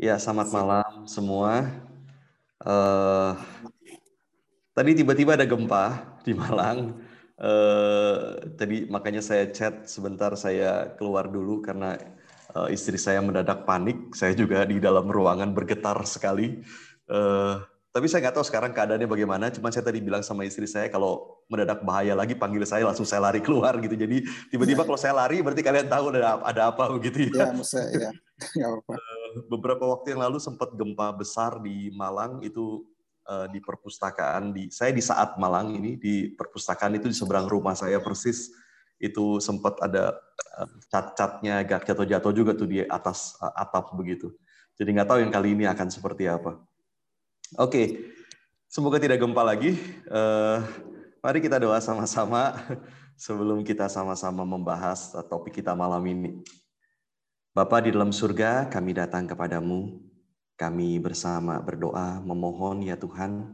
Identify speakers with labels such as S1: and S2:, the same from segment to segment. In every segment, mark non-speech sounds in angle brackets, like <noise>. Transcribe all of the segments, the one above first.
S1: Ya, selamat malam semua. Uh, tadi tiba-tiba ada gempa di Malang. Uh, tadi makanya saya chat sebentar saya keluar dulu karena uh, istri saya mendadak panik. Saya juga di dalam ruangan bergetar sekali. Uh, tapi saya nggak tahu sekarang keadaannya bagaimana. Cuma saya tadi bilang sama istri saya kalau mendadak bahaya lagi panggil saya langsung saya lari keluar gitu. Jadi tiba-tiba ya. kalau saya lari berarti kalian tahu ada, ada apa begitu ya. Ya, ya. <laughs> apa beberapa waktu yang lalu sempat gempa besar di Malang itu uh, di perpustakaan di saya di saat Malang ini di perpustakaan itu di seberang rumah saya persis itu sempat ada uh, cat-catnya agak jatuh-jatuh juga tuh di atas uh, atap begitu. Jadi nggak tahu yang kali ini akan seperti apa. Oke, okay. semoga tidak gempa lagi. Uh, mari kita doa sama-sama <laughs> sebelum kita sama-sama membahas topik kita malam ini. Bapa di dalam surga, kami datang kepadamu. Kami bersama berdoa, memohon ya Tuhan,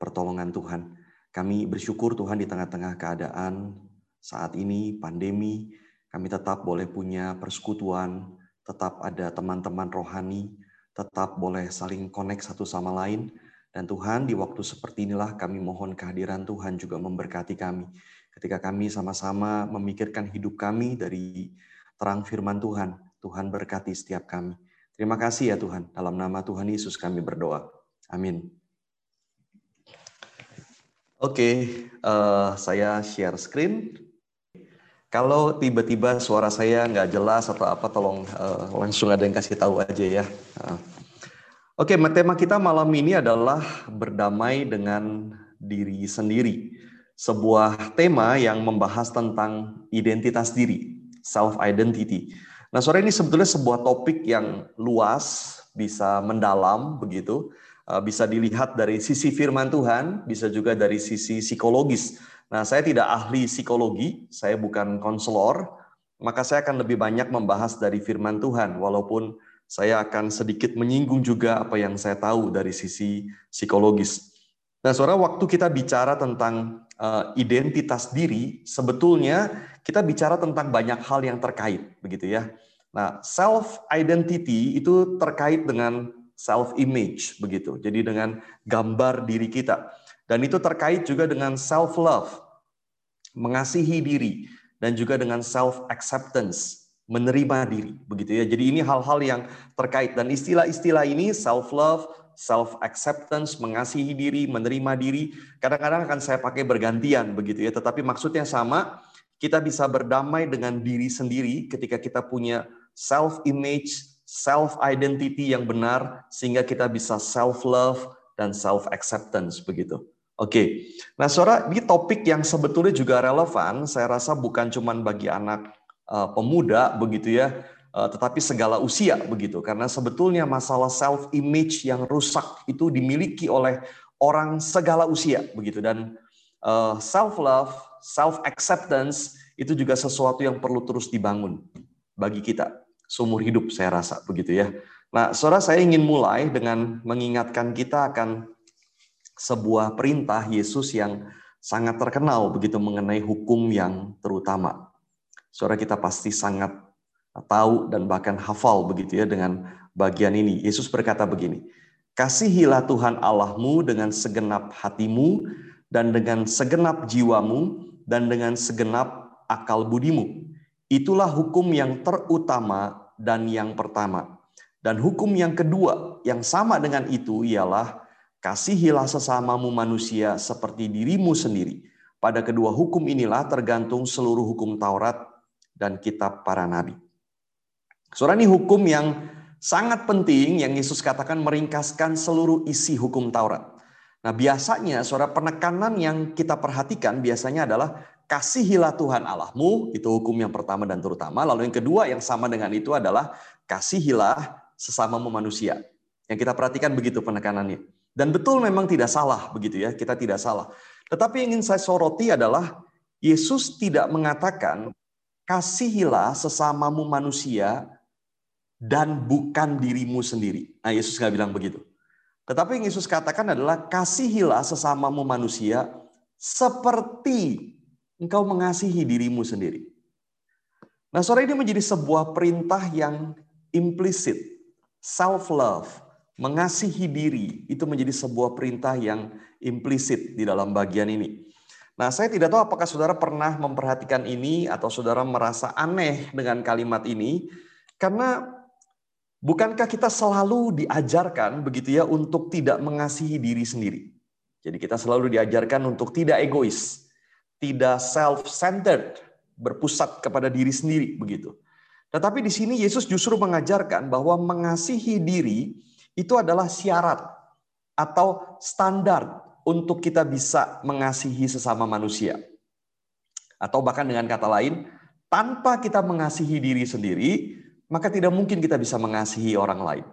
S1: pertolongan Tuhan. Kami bersyukur Tuhan di tengah-tengah keadaan saat ini, pandemi, kami tetap boleh punya persekutuan, tetap ada teman-teman rohani, tetap boleh saling connect satu sama lain. Dan Tuhan, di waktu seperti inilah kami mohon kehadiran Tuhan juga memberkati kami. Ketika kami sama-sama memikirkan hidup kami dari terang firman Tuhan, Tuhan berkati setiap kami. Terima kasih ya Tuhan. Dalam nama Tuhan Yesus kami berdoa. Amin. Oke, uh, saya share screen. Kalau tiba-tiba suara saya nggak jelas atau apa, tolong uh, langsung ada yang kasih tahu aja ya. Uh. Oke, tema kita malam ini adalah berdamai dengan diri sendiri. Sebuah tema yang membahas tentang identitas diri, self identity. Nah, sore ini sebetulnya sebuah topik yang luas, bisa mendalam begitu, eh, bisa dilihat dari sisi firman Tuhan, bisa juga dari sisi psikologis. Nah, saya tidak ahli psikologi, saya bukan konselor, maka saya akan lebih banyak membahas dari firman Tuhan, walaupun saya akan sedikit menyinggung juga apa yang saya tahu dari sisi psikologis. Nah, saudara, waktu kita bicara tentang uh, identitas diri, sebetulnya kita bicara tentang banyak hal yang terkait, begitu ya. Nah, self identity itu terkait dengan self image, begitu. Jadi dengan gambar diri kita. Dan itu terkait juga dengan self love, mengasihi diri, dan juga dengan self acceptance, menerima diri, begitu ya. Jadi ini hal-hal yang terkait dan istilah-istilah ini self love, self acceptance, mengasihi diri, menerima diri, kadang-kadang akan saya pakai bergantian begitu ya, tetapi maksudnya sama, kita bisa berdamai dengan diri sendiri ketika kita punya self image, self identity yang benar sehingga kita bisa self love dan self acceptance begitu. Oke. Nah, Saudara, ini topik yang sebetulnya juga relevan, saya rasa bukan cuma bagi anak uh, pemuda begitu ya, Eh, tetapi segala usia begitu karena sebetulnya masalah self image yang rusak itu dimiliki oleh orang segala usia begitu dan uh, eh, self love, self acceptance itu juga sesuatu yang perlu terus dibangun bagi kita seumur hidup saya rasa begitu ya. Nah, Saudara saya ingin mulai dengan mengingatkan kita akan sebuah perintah Yesus yang sangat terkenal begitu mengenai hukum yang terutama. Saudara kita pasti sangat tahu dan bahkan hafal begitu ya dengan bagian ini. Yesus berkata begini, Kasihilah Tuhan Allahmu dengan segenap hatimu dan dengan segenap jiwamu dan dengan segenap akal budimu. Itulah hukum yang terutama dan yang pertama. Dan hukum yang kedua yang sama dengan itu ialah kasihilah sesamamu manusia seperti dirimu sendiri. Pada kedua hukum inilah tergantung seluruh hukum Taurat dan kitab para nabi. Saudara ini hukum yang sangat penting yang Yesus katakan meringkaskan seluruh isi hukum Taurat. Nah biasanya saudara penekanan yang kita perhatikan biasanya adalah kasihilah Tuhan Allahmu, itu hukum yang pertama dan terutama. Lalu yang kedua yang sama dengan itu adalah kasihilah sesamamu manusia. Yang kita perhatikan begitu penekanannya. Dan betul memang tidak salah begitu ya, kita tidak salah. Tetapi yang ingin saya soroti adalah Yesus tidak mengatakan kasihilah sesamamu manusia dan bukan dirimu sendiri. Nah, Yesus nggak bilang begitu. Tetapi yang Yesus katakan adalah kasihilah sesamamu manusia seperti engkau mengasihi dirimu sendiri. Nah, sore ini menjadi sebuah perintah yang implisit self love, mengasihi diri itu menjadi sebuah perintah yang implisit di dalam bagian ini. Nah, saya tidak tahu apakah saudara pernah memperhatikan ini atau saudara merasa aneh dengan kalimat ini, karena bukankah kita selalu diajarkan begitu ya untuk tidak mengasihi diri sendiri. Jadi kita selalu diajarkan untuk tidak egois, tidak self-centered, berpusat kepada diri sendiri begitu. Tetapi di sini Yesus justru mengajarkan bahwa mengasihi diri itu adalah syarat atau standar untuk kita bisa mengasihi sesama manusia. Atau bahkan dengan kata lain, tanpa kita mengasihi diri sendiri, maka tidak mungkin kita bisa mengasihi orang lain.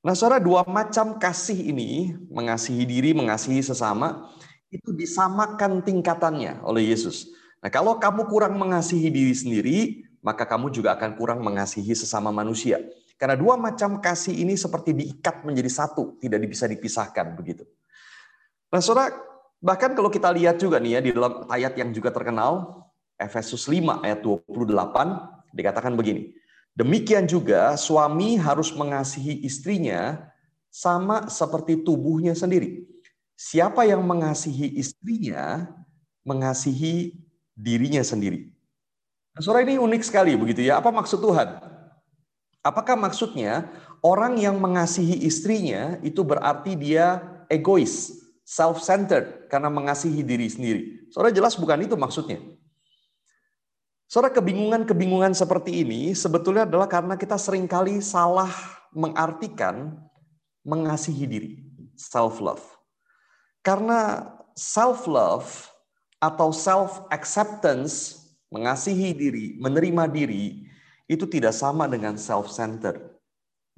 S1: Nah, saudara, dua macam kasih ini, mengasihi diri, mengasihi sesama, itu disamakan tingkatannya oleh Yesus. Nah, kalau kamu kurang mengasihi diri sendiri, maka kamu juga akan kurang mengasihi sesama manusia. Karena dua macam kasih ini seperti diikat menjadi satu, tidak bisa dipisahkan begitu. Nah, saudara, bahkan kalau kita lihat juga nih ya di dalam ayat yang juga terkenal, Efesus 5 ayat 28, dikatakan begini. Demikian juga suami harus mengasihi istrinya sama seperti tubuhnya sendiri. Siapa yang mengasihi istrinya, mengasihi dirinya sendiri. Nah, saudara ini unik sekali begitu ya. Apa maksud Tuhan? Apakah maksudnya orang yang mengasihi istrinya itu berarti dia egois, self-centered karena mengasihi diri sendiri. Saudara jelas bukan itu maksudnya. Saudara kebingungan-kebingungan seperti ini sebetulnya adalah karena kita sering kali salah mengartikan mengasihi diri, self-love. Karena self-love atau self-acceptance, mengasihi diri, menerima diri, itu tidak sama dengan self-centered,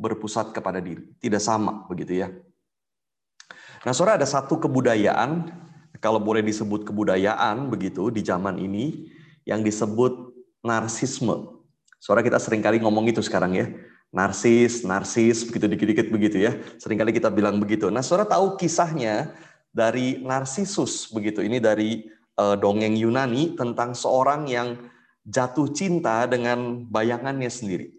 S1: berpusat kepada diri. Tidak sama, begitu ya. Nah, saudara ada satu kebudayaan, kalau boleh disebut kebudayaan begitu di zaman ini, yang disebut narsisme. Saudara kita sering kali ngomong itu sekarang ya. Narsis, narsis, begitu dikit-dikit begitu ya. Seringkali kita bilang begitu. Nah, saudara tahu kisahnya dari Narsisus begitu. Ini dari uh, dongeng Yunani tentang seorang yang jatuh cinta dengan bayangannya sendiri.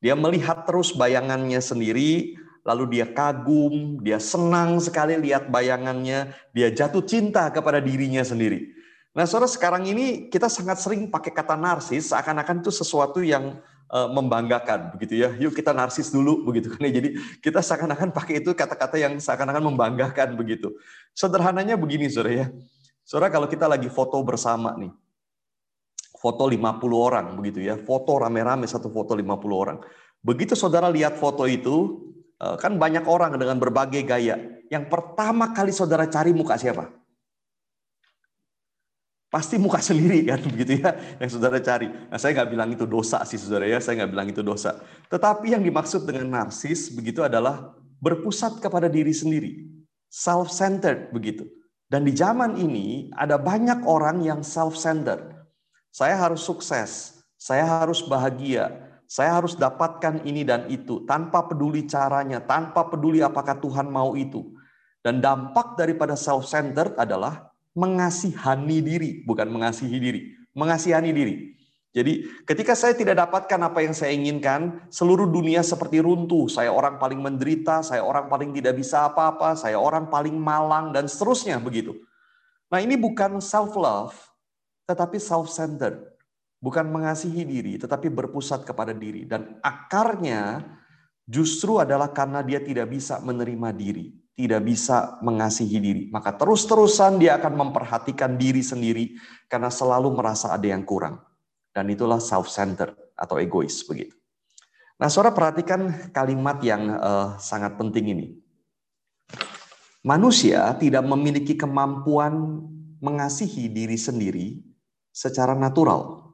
S1: Dia melihat terus bayangannya sendiri, lalu dia kagum, dia senang sekali lihat bayangannya, dia jatuh cinta kepada dirinya sendiri. Nah, saudara sekarang ini kita sangat sering pakai kata narsis, seakan-akan itu sesuatu yang uh, membanggakan, begitu ya. Yuk kita narsis dulu, begitu kan ya. Jadi kita seakan-akan pakai itu kata-kata yang seakan-akan membanggakan, begitu. Sederhananya begini, saudara ya. Saudara kalau kita lagi foto bersama nih, foto 50 orang, begitu ya. Foto rame-rame satu foto 50 orang. Begitu saudara lihat foto itu, Eh, kan banyak orang dengan berbagai gaya. Yang pertama kali saudara cari muka siapa? Pasti muka sendiri kan <laughs> begitu ya yang saudara cari. Nah saya nggak bilang itu dosa sih saudara ya, saya nggak bilang itu dosa. Tetapi yang dimaksud dengan narsis begitu adalah berpusat kepada diri sendiri, self-centered begitu. Dan di zaman ini ada banyak orang yang self-centered. Saya harus sukses, saya harus bahagia, saya harus dapatkan ini dan itu tanpa peduli caranya, tanpa peduli apakah Tuhan mau itu. Dan dampak daripada self-centered adalah mengasihani diri, bukan mengasihi diri, mengasihani diri. Jadi ketika saya tidak dapatkan apa yang saya inginkan, seluruh dunia seperti runtuh. Saya orang paling menderita, saya orang paling tidak bisa apa-apa, saya orang paling malang, dan seterusnya begitu. Nah ini bukan self-love, tetapi self-centered bukan mengasihi diri, tetapi berpusat kepada diri. Dan akarnya justru adalah karena dia tidak bisa menerima diri, tidak bisa mengasihi diri. Maka terus-terusan dia akan memperhatikan diri sendiri karena selalu merasa ada yang kurang. Dan itulah self-centered atau egois begitu. Nah, saudara perhatikan kalimat yang uh, sangat penting ini. Manusia tidak memiliki kemampuan mengasihi diri sendiri secara natural.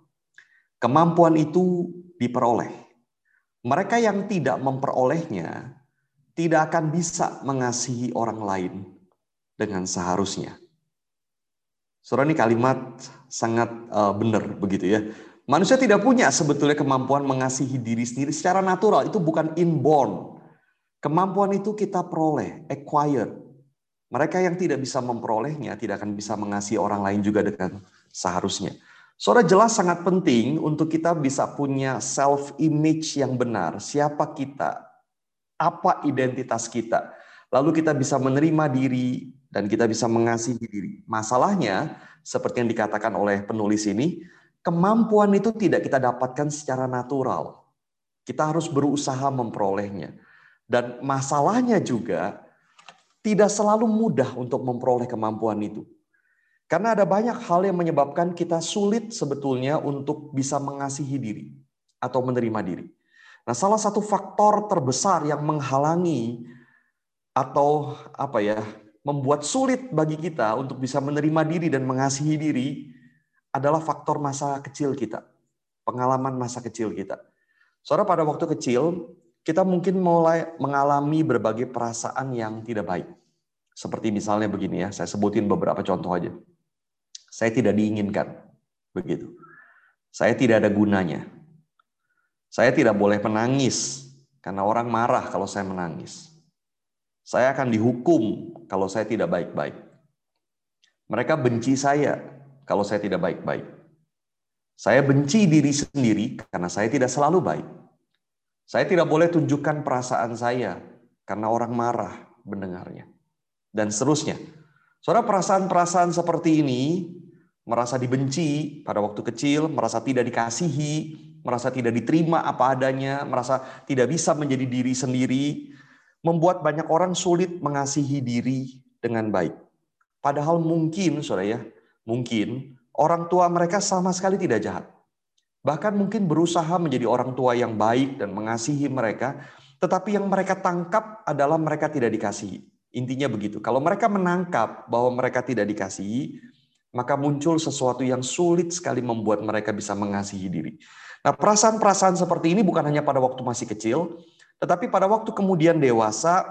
S1: Kemampuan itu diperoleh. Mereka yang tidak memperolehnya tidak akan bisa mengasihi orang lain dengan seharusnya. Saudara ini kalimat sangat uh, benar begitu ya. Manusia tidak punya sebetulnya kemampuan mengasihi diri sendiri secara natural. Itu bukan inborn. Kemampuan itu kita peroleh, acquire. Mereka yang tidak bisa memperolehnya tidak akan bisa mengasihi orang lain juga dengan seharusnya. Saudara jelas sangat penting untuk kita bisa punya self image yang benar. Siapa kita? Apa identitas kita? Lalu kita bisa menerima diri dan kita bisa mengasihi diri. Masalahnya, seperti yang dikatakan oleh penulis ini, kemampuan itu tidak kita dapatkan secara natural. Kita harus berusaha memperolehnya. Dan masalahnya juga tidak selalu mudah untuk memperoleh kemampuan itu. Karena ada banyak hal yang menyebabkan kita sulit sebetulnya untuk bisa mengasihi diri atau menerima diri. Nah, salah satu faktor terbesar yang menghalangi atau apa ya, membuat sulit bagi kita untuk bisa menerima diri dan mengasihi diri adalah faktor masa kecil kita, pengalaman masa kecil kita. Saudara pada waktu kecil, kita mungkin mulai mengalami berbagai perasaan yang tidak baik. Seperti misalnya begini ya, saya sebutin beberapa contoh aja. Saya tidak diinginkan. Begitu. Saya tidak ada gunanya. Saya tidak boleh menangis karena orang marah kalau saya menangis. Saya akan dihukum kalau saya tidak baik-baik. Mereka benci saya kalau saya tidak baik-baik. Saya benci diri sendiri karena saya tidak selalu baik. Saya tidak boleh tunjukkan perasaan saya karena orang marah mendengarnya. Dan seterusnya. Saudara perasaan-perasaan seperti ini merasa dibenci pada waktu kecil, merasa tidak dikasihi, merasa tidak diterima apa adanya, merasa tidak bisa menjadi diri sendiri, membuat banyak orang sulit mengasihi diri dengan baik. Padahal mungkin, saudara ya, mungkin orang tua mereka sama sekali tidak jahat. Bahkan mungkin berusaha menjadi orang tua yang baik dan mengasihi mereka, tetapi yang mereka tangkap adalah mereka tidak dikasihi. Intinya begitu. Kalau mereka menangkap bahwa mereka tidak dikasihi, maka muncul sesuatu yang sulit sekali membuat mereka bisa mengasihi diri. Nah, perasaan-perasaan seperti ini bukan hanya pada waktu masih kecil, tetapi pada waktu kemudian dewasa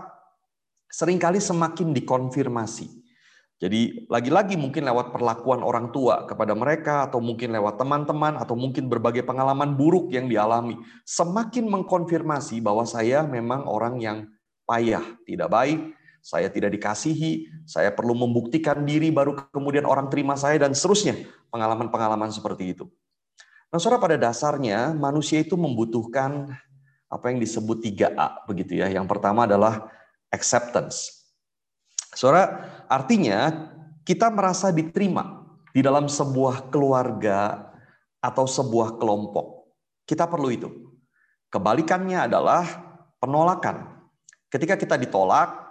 S1: sering kali semakin dikonfirmasi. Jadi lagi-lagi mungkin lewat perlakuan orang tua kepada mereka atau mungkin lewat teman-teman atau mungkin berbagai pengalaman buruk yang dialami semakin mengkonfirmasi bahwa saya memang orang yang payah, tidak baik, saya tidak dikasihi, saya perlu membuktikan diri baru kemudian orang terima saya dan seterusnya. Pengalaman-pengalaman seperti itu. Nah, saudara pada dasarnya manusia itu membutuhkan apa yang disebut 3A begitu ya. Yang pertama adalah acceptance. Saudara, artinya kita merasa diterima di dalam sebuah keluarga atau sebuah kelompok. Kita perlu itu. Kebalikannya adalah penolakan. Ketika kita ditolak,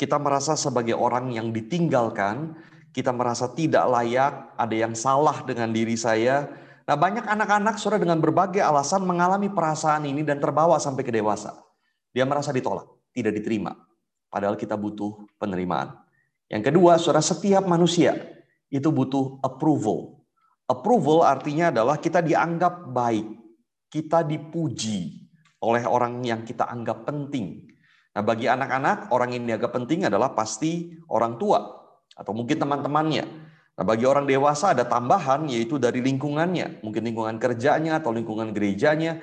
S1: kita merasa sebagai orang yang ditinggalkan, kita merasa tidak layak, ada yang salah dengan diri saya. Nah, banyak anak-anak sudah dengan berbagai alasan mengalami perasaan ini dan terbawa sampai ke dewasa. Dia merasa ditolak, tidak diterima. Padahal kita butuh penerimaan. Yang kedua, saudara setiap manusia itu butuh approval. Approval artinya adalah kita dianggap baik, kita dipuji oleh orang yang kita anggap penting. Nah, bagi anak-anak, orang yang dianggap penting adalah pasti orang tua atau mungkin teman-temannya. Nah, bagi orang dewasa ada tambahan yaitu dari lingkungannya, mungkin lingkungan kerjanya atau lingkungan gerejanya.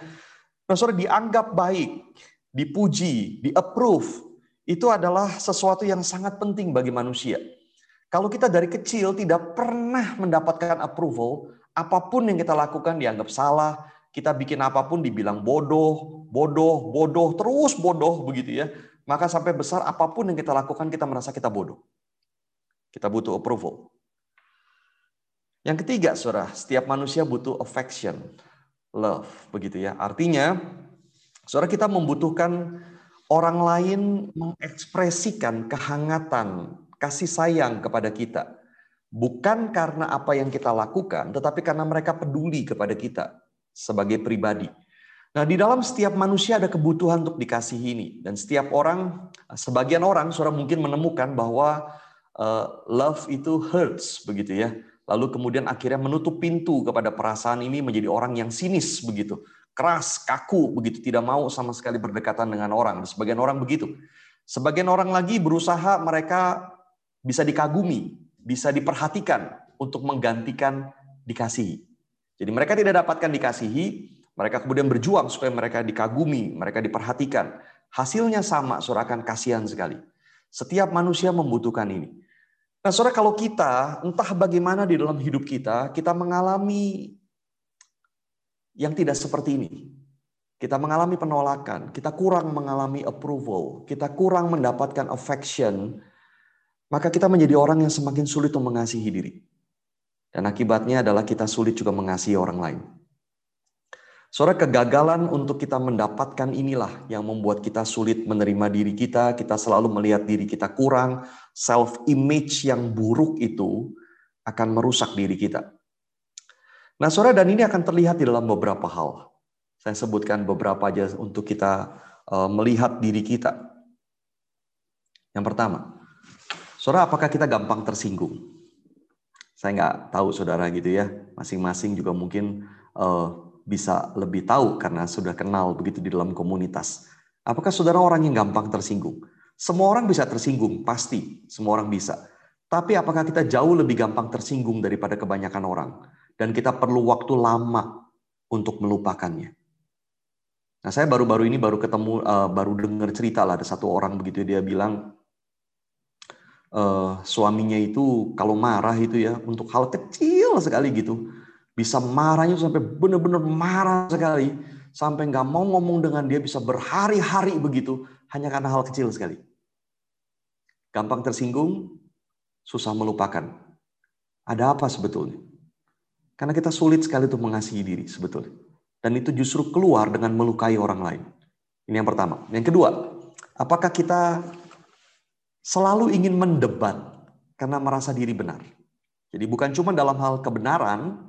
S1: Nah, dianggap baik, dipuji, di-approve, itu adalah sesuatu yang sangat penting bagi manusia. Kalau kita dari kecil tidak pernah mendapatkan approval, apa pun yang kita lakukan dianggap salah, kita bikin apa pun dibilang bodoh, bodoh, bodoh, terus bodoh begitu ya. Maka sampai besar apa pun yang kita lakukan kita merasa kita bodoh. Kita butuh approval. Yang ketiga, Saudara, setiap manusia butuh affection, love, begitu ya. Artinya, Saudara kita membutuhkan orang lain mengekspresikan kehangatan, kasih sayang kepada kita. Bukan karena apa yang kita lakukan, tetapi karena mereka peduli kepada kita sebagai pribadi. Nah, di dalam setiap manusia ada kebutuhan untuk dikasihi ini. Dan setiap orang, sebagian orang, saudara mungkin menemukan bahwa uh, love itu hurts, begitu ya. Lalu kemudian akhirnya menutup pintu kepada perasaan ini menjadi orang yang sinis, begitu. Keras, kaku, begitu. Tidak mau sama sekali berdekatan dengan orang. Sebagian orang begitu. Sebagian orang lagi berusaha mereka bisa dikagumi, bisa diperhatikan untuk menggantikan dikasihi. Jadi mereka tidak dapatkan dikasihi, mereka kemudian berjuang supaya mereka dikagumi, mereka Hasilnya sama, surakan kasihan sekali. Setiap manusia membutuhkan ini. Nah, saudara, kalau kita entah bagaimana di dalam hidup kita, kita mengalami yang tidak seperti ini. Kita mengalami penolakan, kita kurang mengalami approval, kita kurang mendapatkan affection, maka kita menjadi orang yang semakin sulit untuk mengasihi diri. Dan akibatnya adalah kita sulit juga mengasihi orang lain. Saudara, kegagalan untuk kita mendapatkan inilah yang membuat kita sulit menerima diri kita, kita selalu melihat diri kita kurang, self image yang buruk itu akan merusak diri kita. Nah, saudara, dan ini akan terlihat di dalam beberapa hal. Saya sebutkan beberapa aja untuk kita uh, melihat diri kita. Yang pertama, saudara, apakah kita gampang tersinggung? Saya nggak tahu, saudara, gitu ya. Masing-masing juga mungkin uh, bisa lebih tahu karena sudah kenal begitu di dalam komunitas. Apakah saudara orang yang gampang tersinggung? Semua orang bisa tersinggung, pasti. Semua orang bisa. Tapi apakah kita jauh lebih gampang tersinggung daripada kebanyakan orang? dan kita perlu waktu lama untuk melupakannya. Nah, saya baru-baru ini baru ketemu, uh, baru dengar cerita lah ada satu orang begitu dia bilang uh, suaminya itu kalau marah itu ya untuk hal kecil sekali gitu bisa marahnya sampai benar-benar marah sekali sampai nggak mau ngomong dengan dia bisa berhari-hari begitu hanya karena hal kecil sekali. Gampang tersinggung, susah melupakan. Ada apa sebetulnya? Karena kita sulit sekali untuk mengasihi diri sebetulnya. Dan itu justru keluar dengan melukai orang lain. Ini yang pertama. Yang kedua, apakah kita selalu ingin mendebat karena merasa diri benar? Jadi bukan cuma dalam hal kebenaran,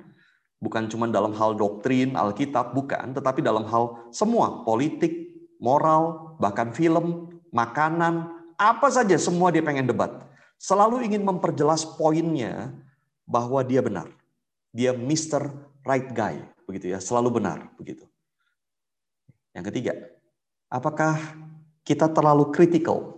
S1: bukan cuma dalam hal doktrin, Alkitab, bukan, tetapi dalam hal semua, politik, moral, bahkan film, makanan, apa saja semua dia pengen debat. Selalu ingin memperjelas poinnya bahwa dia benar. Dia Mr. Right Guy, begitu ya, selalu benar, begitu. Yang ketiga, apakah kita terlalu kritikal?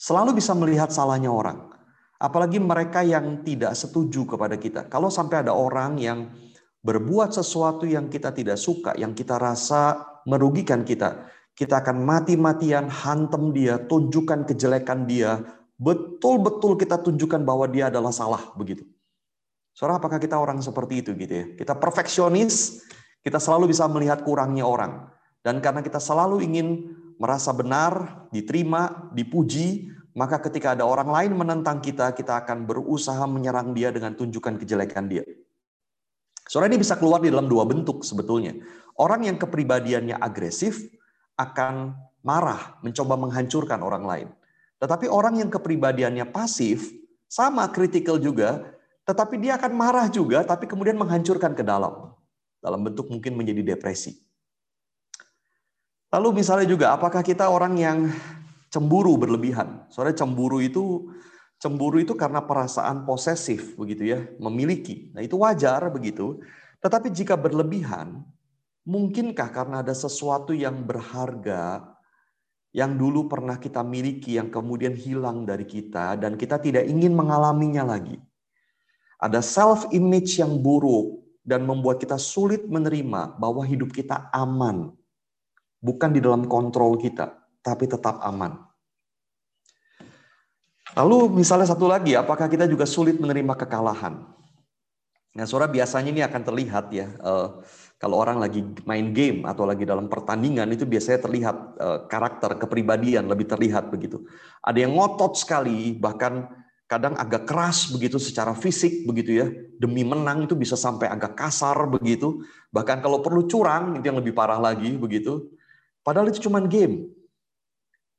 S1: Selalu bisa melihat salahnya orang. Apalagi mereka yang tidak setuju kepada kita. Kalau sampai ada orang yang berbuat sesuatu yang kita tidak suka, yang kita rasa merugikan kita, kita akan mati-matian hantam dia, tunjukkan kejelekan dia, betul-betul kita tunjukkan bahwa dia adalah salah begitu. Saudara, apakah kita orang seperti itu gitu ya? Kita perfeksionis, kita selalu bisa melihat kurangnya orang. Dan karena kita selalu ingin merasa benar, diterima, dipuji, maka ketika ada orang lain menentang kita, kita akan berusaha menyerang dia dengan tunjukkan kejelekan dia. Saudara ini bisa keluar di dalam dua bentuk sebetulnya. Orang yang kepribadiannya agresif akan marah, mencoba menghancurkan orang lain. Tetapi orang yang kepribadiannya pasif, sama kritikal juga, tetapi dia akan marah juga, tapi kemudian menghancurkan ke dalam. Dalam bentuk mungkin menjadi depresi. Lalu misalnya juga, apakah kita orang yang cemburu berlebihan? Soalnya cemburu itu cemburu itu karena perasaan posesif begitu ya, memiliki. Nah, itu wajar begitu. Tetapi jika berlebihan, mungkinkah karena ada sesuatu yang berharga yang dulu pernah kita miliki yang kemudian hilang dari kita dan kita tidak ingin mengalaminya lagi? Ada self image yang buruk dan membuat kita sulit menerima bahwa hidup kita aman. Bukan di dalam kontrol kita, tapi tetap aman. Lalu misalnya satu lagi, apakah kita juga sulit menerima kekalahan? Nah, suara biasanya ini akan terlihat ya. Uh, kalau orang lagi main game atau lagi dalam pertandingan itu biasanya terlihat uh, karakter kepribadian lebih terlihat begitu. Ada yang ngotot sekali, bahkan kadang agak keras begitu secara fisik begitu ya. Demi menang itu bisa sampai agak kasar begitu. Bahkan kalau perlu curang itu yang lebih parah lagi begitu. Padahal itu cuma game.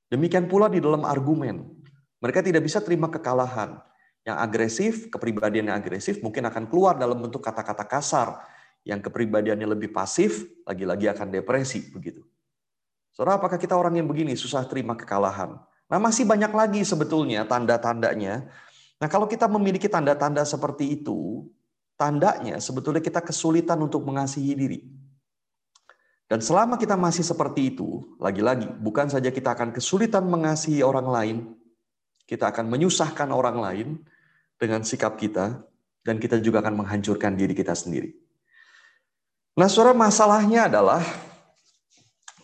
S1: Demikian pula di dalam argumen. Mereka tidak bisa terima kekalahan. Yang agresif, kepribadian yang agresif mungkin akan keluar dalam bentuk kata-kata kasar. Yang kepribadiannya lebih pasif, lagi-lagi akan depresi begitu. Saudara, apakah kita orang yang begini susah terima kekalahan? Nah, masih banyak lagi sebetulnya tanda-tandanya. Nah, kalau kita memiliki tanda-tanda seperti itu, tandanya sebetulnya kita kesulitan untuk mengasihi diri. Dan selama kita masih seperti itu, lagi-lagi, bukan saja kita akan kesulitan mengasihi orang lain, kita akan menyusahkan orang lain dengan sikap kita, dan kita juga akan menghancurkan diri kita sendiri. Nah, saudara, masalahnya adalah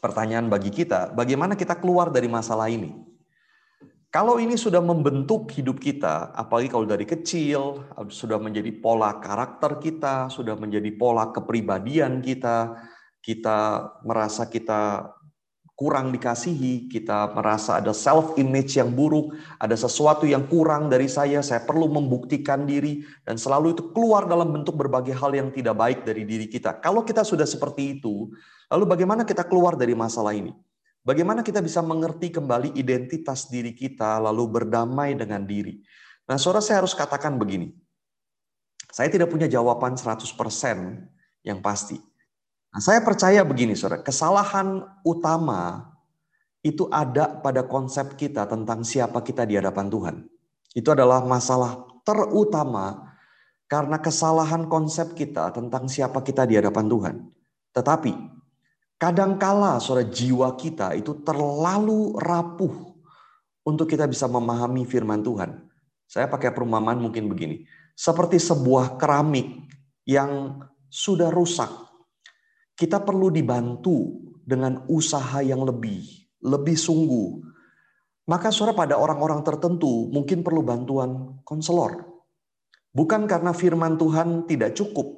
S1: pertanyaan bagi kita, bagaimana kita keluar dari masalah ini? Kalau ini sudah membentuk hidup kita, apalagi kalau dari kecil, sudah menjadi pola karakter kita, sudah menjadi pola kepribadian kita, kita merasa kita kurang dikasihi, kita merasa ada self image yang buruk, ada sesuatu yang kurang dari saya, saya perlu membuktikan diri dan selalu itu keluar dalam bentuk berbagai hal yang tidak baik dari diri kita. Kalau kita sudah seperti itu, lalu bagaimana kita keluar dari masalah ini? Bagaimana kita bisa mengerti kembali identitas diri kita lalu berdamai dengan diri? Nah, saudara saya harus katakan begini. Saya tidak punya jawaban 100% yang pasti. Nah, saya percaya begini, saudara. Kesalahan utama itu ada pada konsep kita tentang siapa kita di hadapan Tuhan. Itu adalah masalah terutama karena kesalahan konsep kita tentang siapa kita di hadapan Tuhan. Tetapi Kadangkala saudara jiwa kita itu terlalu rapuh untuk kita bisa memahami firman Tuhan. Saya pakai perumpamaan mungkin begini. Seperti sebuah keramik yang sudah rusak. Kita perlu dibantu dengan usaha yang lebih, lebih sungguh. Maka saudara pada orang-orang tertentu mungkin perlu bantuan konselor. Bukan karena firman Tuhan tidak cukup,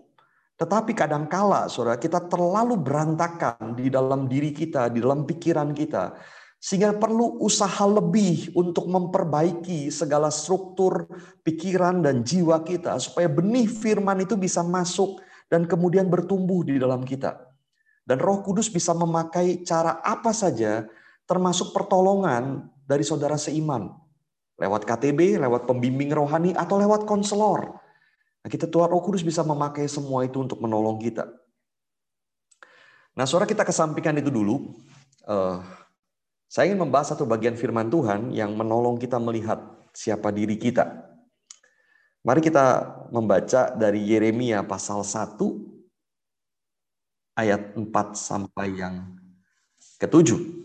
S1: tetapi kadangkala, saudara, kita terlalu berantakan di dalam diri kita, di dalam pikiran kita, sehingga perlu usaha lebih untuk memperbaiki segala struktur pikiran dan jiwa kita, supaya benih firman itu bisa masuk dan kemudian bertumbuh di dalam kita. Dan Roh Kudus bisa memakai cara apa saja, termasuk pertolongan dari saudara seiman, lewat KTB, lewat pembimbing rohani, atau lewat konselor Nah, kita Tuhan Roh Kudus bisa memakai semua itu untuk menolong kita. Nah, suara kita kesampingkan itu dulu. Uh, saya ingin membahas satu bagian firman Tuhan yang menolong kita melihat siapa diri kita. Mari kita membaca dari Yeremia pasal 1 ayat 4 sampai yang ketujuh.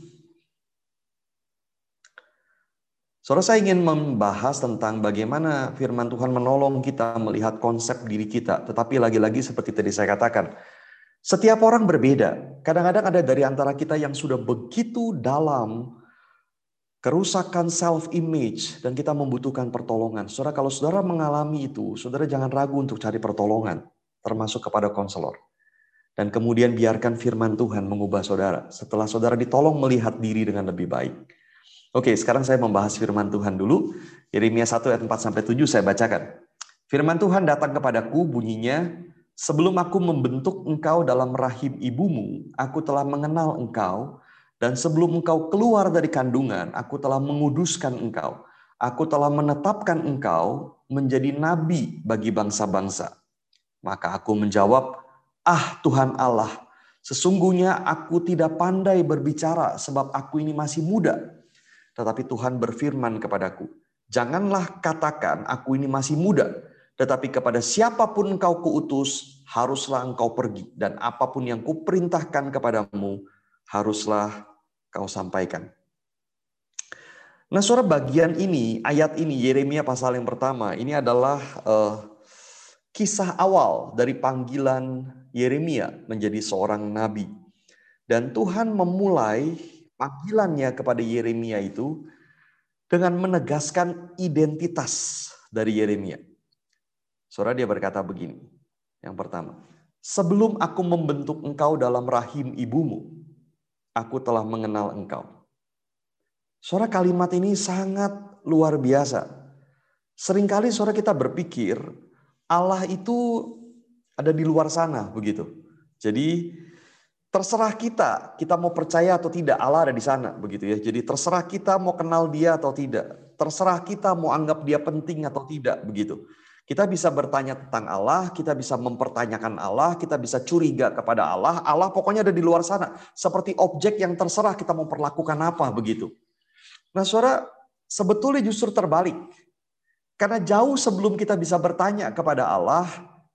S1: Saudara saya ingin membahas tentang bagaimana firman Tuhan menolong kita melihat konsep diri kita. Tetapi lagi-lagi seperti tadi saya katakan, setiap orang berbeda. Kadang-kadang ada dari antara kita yang sudah begitu dalam kerusakan self image dan kita membutuhkan pertolongan. Saudara kalau saudara mengalami itu, saudara jangan ragu untuk cari pertolongan, termasuk kepada konselor. Dan kemudian biarkan firman Tuhan mengubah saudara. Setelah saudara ditolong melihat diri dengan lebih baik. Oke, sekarang saya membahas firman Tuhan dulu. Yeremia 1 ayat 4 sampai 7 saya bacakan. Firman Tuhan datang kepadaku bunyinya, Sebelum aku membentuk engkau dalam rahim ibumu, aku telah mengenal engkau, dan sebelum engkau keluar dari kandungan, aku telah menguduskan engkau. Aku telah menetapkan engkau menjadi nabi bagi bangsa-bangsa. Maka aku menjawab, Ah Tuhan Allah, sesungguhnya aku tidak pandai berbicara sebab aku ini masih muda tetapi Tuhan berfirman kepadaku, Janganlah katakan aku ini masih muda, tetapi kepada siapa pun engkau kuutus, haruslah engkau pergi. Dan apa pun yang kuperintahkan kepadamu, haruslah kau sampaikan. Nah, suara bagian ini, ayat ini, Yeremia pasal yang pertama, ini adalah uh, kisah awal dari panggilan Yeremia menjadi seorang nabi. Dan Tuhan memulai panggilannya kepada Yeremia itu dengan menegaskan identitas dari Yeremia. Saudara dia berkata begini. Yang pertama, sebelum aku membentuk engkau dalam rahim ibumu, aku telah mengenal engkau. Suara kalimat ini sangat luar biasa. Seringkali suara kita berpikir Allah itu ada di luar sana begitu. Jadi Terserah kita, kita mau percaya atau tidak, Allah ada di sana, begitu ya. Jadi terserah kita mau kenal dia atau tidak. Terserah kita mau anggap dia penting atau tidak, begitu. Kita bisa bertanya tentang Allah, kita bisa mempertanyakan Allah, kita bisa curiga kepada Allah. Allah pokoknya ada di luar sana. Seperti objek yang terserah kita mau perlakukan apa, begitu. Nah suara sebetulnya justru terbalik. Karena jauh sebelum kita bisa bertanya kepada Allah,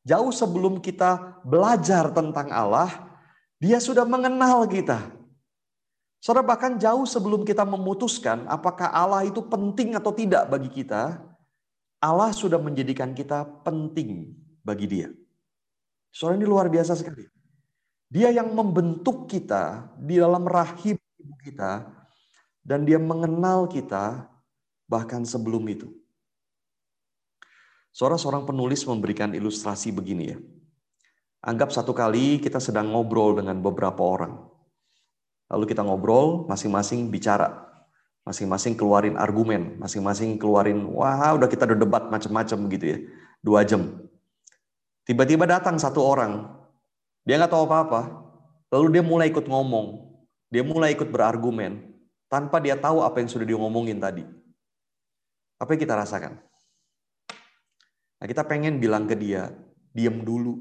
S1: jauh sebelum kita belajar tentang Allah, dia sudah mengenal kita. Saudara bahkan jauh sebelum kita memutuskan apakah Allah itu penting atau tidak bagi kita, Allah sudah menjadikan kita penting bagi dia. Saudara ini luar biasa sekali. Dia yang membentuk kita di dalam rahim ibu kita dan dia mengenal kita bahkan sebelum itu. Seorang seorang penulis memberikan ilustrasi begini ya. Anggap satu kali kita sedang ngobrol dengan beberapa orang. Lalu kita ngobrol, masing-masing bicara. Masing-masing keluarin argumen, masing-masing keluarin, wah udah kita udah debat macam-macam gitu ya. Dua jam. Tiba-tiba datang satu orang, dia nggak tahu apa-apa, lalu dia mulai ikut ngomong, dia mulai ikut berargumen, tanpa dia tahu apa yang sudah dia ngomongin tadi. Apa yang kita rasakan? Nah, kita pengen bilang ke dia, diam dulu.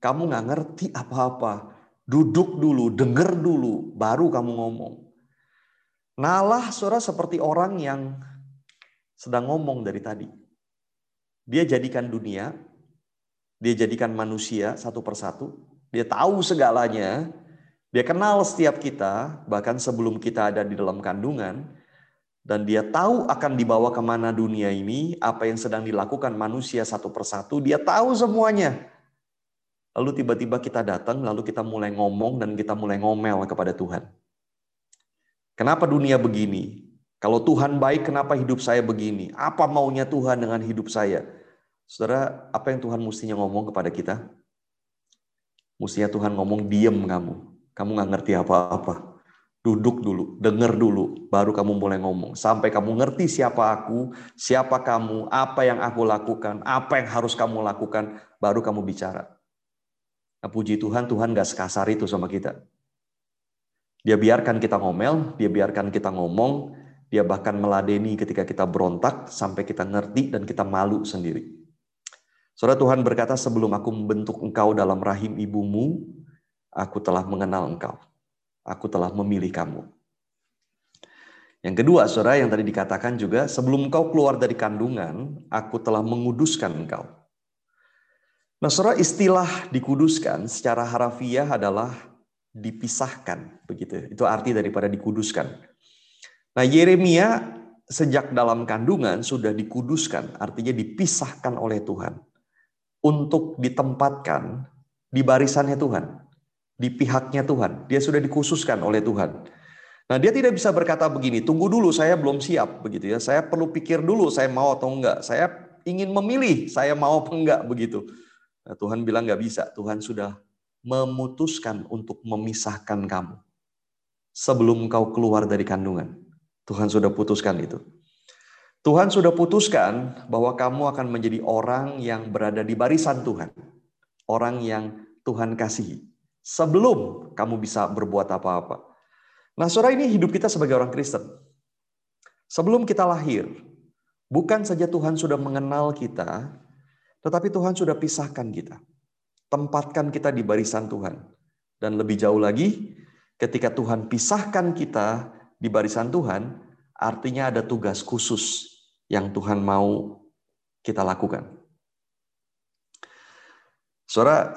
S1: Kamu nggak ngerti apa-apa. Duduk dulu, denger dulu, baru kamu ngomong. Nalah saudara seperti orang yang sedang ngomong dari tadi. Dia jadikan dunia dia jadikan manusia satu persatu. Dia tahu segalanya. Dia kenal setiap kita, bahkan sebelum kita ada di dalam kandungan. Dan dia tahu akan dibawa ke mana dunia ini, apa yang sedang dilakukan manusia satu persatu. Dia tahu semuanya. Lalu tiba-tiba kita datang, lalu kita mulai ngomong dan kita mulai ngomel kepada Tuhan. Kenapa dunia begini? Kalau Tuhan baik, kenapa hidup saya begini? Apa maunya Tuhan dengan hidup saya? Saudara, apa yang Tuhan mestinya ngomong kepada kita? Mestinya Tuhan ngomong, diem kamu. Kamu nggak ngerti apa-apa. Duduk dulu, denger dulu, baru kamu mulai ngomong. Sampai kamu ngerti siapa aku, siapa kamu, apa yang aku lakukan, apa yang harus kamu lakukan, baru kamu bicara. Nah, puji Tuhan, Tuhan gak sekasar itu sama kita. Dia biarkan kita ngomel, dia biarkan kita ngomong, dia bahkan meladeni ketika kita berontak sampai kita ngerti dan kita malu sendiri. Saudara Tuhan berkata, sebelum aku membentuk engkau dalam rahim ibumu, aku telah mengenal engkau. Aku telah memilih kamu. Yang kedua, saudara, yang tadi dikatakan juga, sebelum engkau keluar dari kandungan, aku telah menguduskan engkau. Nah, saudara, istilah dikuduskan secara harafiah adalah dipisahkan. begitu. Itu arti daripada dikuduskan. Nah, Yeremia sejak dalam kandungan sudah dikuduskan, artinya dipisahkan oleh Tuhan untuk ditempatkan di barisannya Tuhan, di pihaknya Tuhan. Dia sudah dikhususkan oleh Tuhan. Nah, dia tidak bisa berkata begini, tunggu dulu saya belum siap begitu ya. Saya perlu pikir dulu saya mau atau enggak. Saya ingin memilih saya mau apa enggak begitu. Nah, Tuhan bilang enggak bisa. Tuhan sudah memutuskan untuk memisahkan kamu. Sebelum kau keluar dari kandungan. Tuhan sudah putuskan itu. Tuhan sudah putuskan bahwa kamu akan menjadi orang yang berada di barisan Tuhan. Orang yang Tuhan kasihi. Sebelum kamu bisa berbuat apa-apa. Nah, saudara ini hidup kita sebagai orang Kristen. Sebelum kita lahir, bukan saja Tuhan sudah mengenal kita, tetapi Tuhan sudah pisahkan kita. Tempatkan kita di barisan Tuhan. Dan lebih jauh lagi, ketika Tuhan pisahkan kita di barisan Tuhan, artinya ada tugas khusus yang Tuhan mau kita lakukan. Saudara,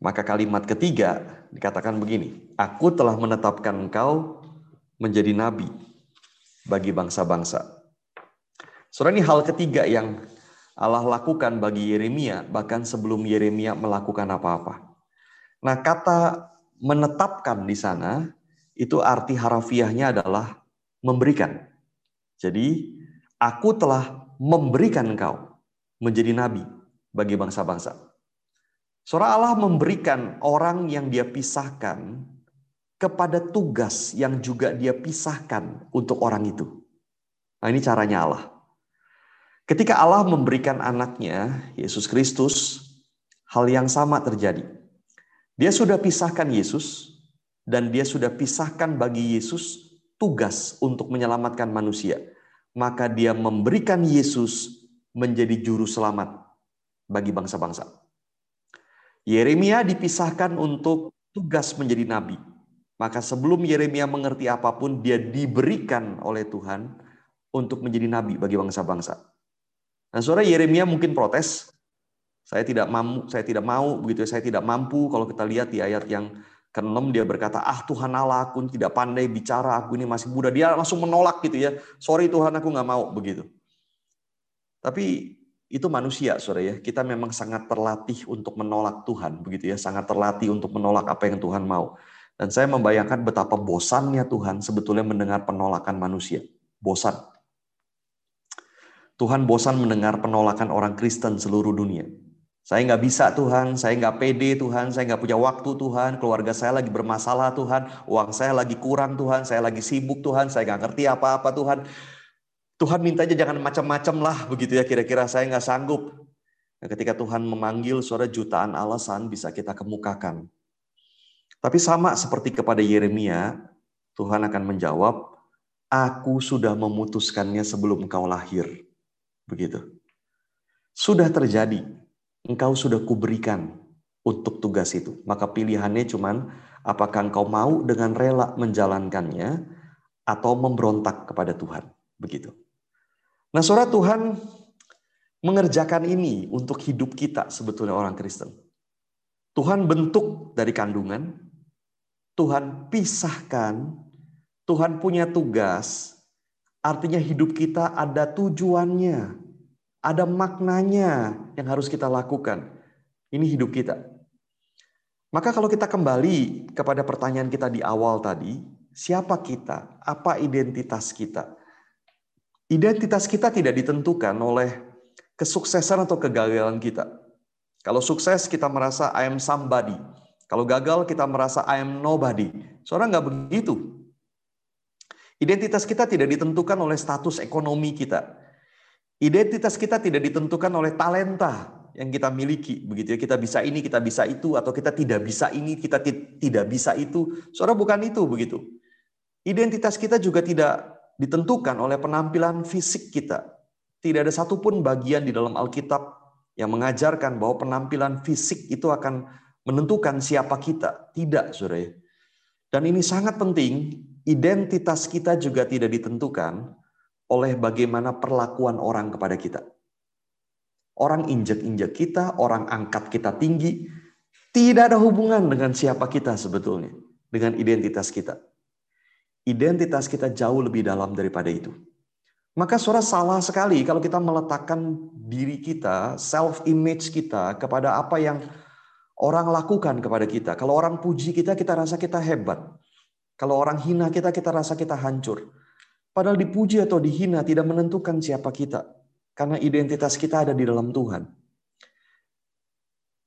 S1: maka kalimat ketiga dikatakan begini, Aku telah menetapkan engkau menjadi nabi bagi bangsa-bangsa. Saudara, ini hal ketiga yang Allah lakukan bagi Yeremia, bahkan sebelum Yeremia melakukan apa-apa. Nah, kata menetapkan di sana, itu arti harafiahnya adalah memberikan. Jadi, Aku telah memberikan engkau menjadi nabi bagi bangsa-bangsa. Surah Allah memberikan orang yang dia pisahkan kepada tugas yang juga dia pisahkan untuk orang itu. Nah ini caranya Allah. Ketika Allah memberikan anaknya, Yesus Kristus, hal yang sama terjadi. Dia sudah pisahkan Yesus, dan dia sudah pisahkan bagi Yesus tugas untuk menyelamatkan manusia maka dia memberikan Yesus menjadi juru selamat bagi bangsa-bangsa. Yeremia dipisahkan untuk tugas menjadi nabi. Maka sebelum Yeremia mengerti apa pun, dia diberikan oleh Tuhan untuk menjadi nabi bagi bangsa-bangsa. Nah, saudara Yeremia mungkin protes, saya tidak mampu, saya tidak mau begitu, saya tidak mampu kalau kita lihat di ayat yang Keenam dia berkata, ah Tuhan Allah aku tidak pandai bicara, aku ini masih muda. Dia langsung menolak gitu ya. Sorry Tuhan aku nggak mau begitu. Tapi itu manusia, saudara ya. Kita memang sangat terlatih untuk menolak Tuhan, begitu ya. Sangat terlatih untuk menolak apa yang Tuhan mau. Dan saya membayangkan betapa bosannya Tuhan sebetulnya mendengar penolakan manusia. Bosan. Tuhan bosan mendengar penolakan orang Kristen seluruh dunia. Saya nggak bisa Tuhan, saya nggak pede Tuhan, saya nggak punya waktu Tuhan, keluarga saya lagi bermasalah Tuhan, uang saya lagi kurang Tuhan, saya lagi sibuk Tuhan, saya nggak ngerti apa-apa Tuhan. Tuhan mintanya jangan macam-macam lah begitu ya kira-kira saya nggak sanggup. Nah, ketika Tuhan memanggil suara jutaan alasan bisa kita kemukakan. Tapi sama seperti kepada Yeremia, Tuhan akan menjawab, Aku sudah memutuskannya sebelum kau lahir. Begitu. Sudah terjadi. Engkau sudah kuberikan untuk tugas itu. Maka pilihannya cuman apakah engkau mau dengan rela menjalankannya atau memberontak kepada Tuhan. Begitu. Nah, saudara Tuhan mengerjakan ini untuk hidup kita sebetulnya orang Kristen. Tuhan bentuk dari kandungan, Tuhan pisahkan, Tuhan punya tugas, artinya hidup kita ada tujuannya, ada maknanya yang harus kita lakukan. Ini hidup kita. Maka kalau kita kembali kepada pertanyaan kita di awal tadi, siapa kita? Apa identitas kita? Identitas kita tidak ditentukan oleh kesuksesan atau kegagalan kita. Kalau sukses kita merasa I am somebody. Kalau gagal kita merasa I am nobody. Seorang nggak begitu. Identitas kita tidak ditentukan oleh status ekonomi kita. Identitas kita tidak ditentukan oleh talenta yang kita miliki, begitu ya. Kita bisa ini, kita bisa itu, atau kita tidak bisa ini, kita tidak bisa itu. Saudara bukan itu, begitu. Identitas kita juga tidak ditentukan oleh penampilan fisik kita. Tidak ada satupun bagian di dalam Alkitab yang mengajarkan bahwa penampilan fisik itu akan menentukan siapa kita. Tidak, saudara. Dan ini sangat penting, identitas kita juga tidak ditentukan oleh bagaimana perlakuan orang kepada kita. Orang injek-injek kita, orang angkat kita tinggi, tidak ada hubungan dengan siapa kita sebetulnya, dengan identitas kita identitas kita jauh lebih dalam daripada itu. Maka suara salah sekali kalau kita meletakkan diri kita, self image kita kepada apa yang orang lakukan kepada kita. Kalau orang puji kita, kita rasa kita hebat. Kalau orang hina kita, kita rasa kita hancur. Padahal dipuji atau dihina tidak menentukan siapa kita. Karena identitas kita ada di dalam Tuhan.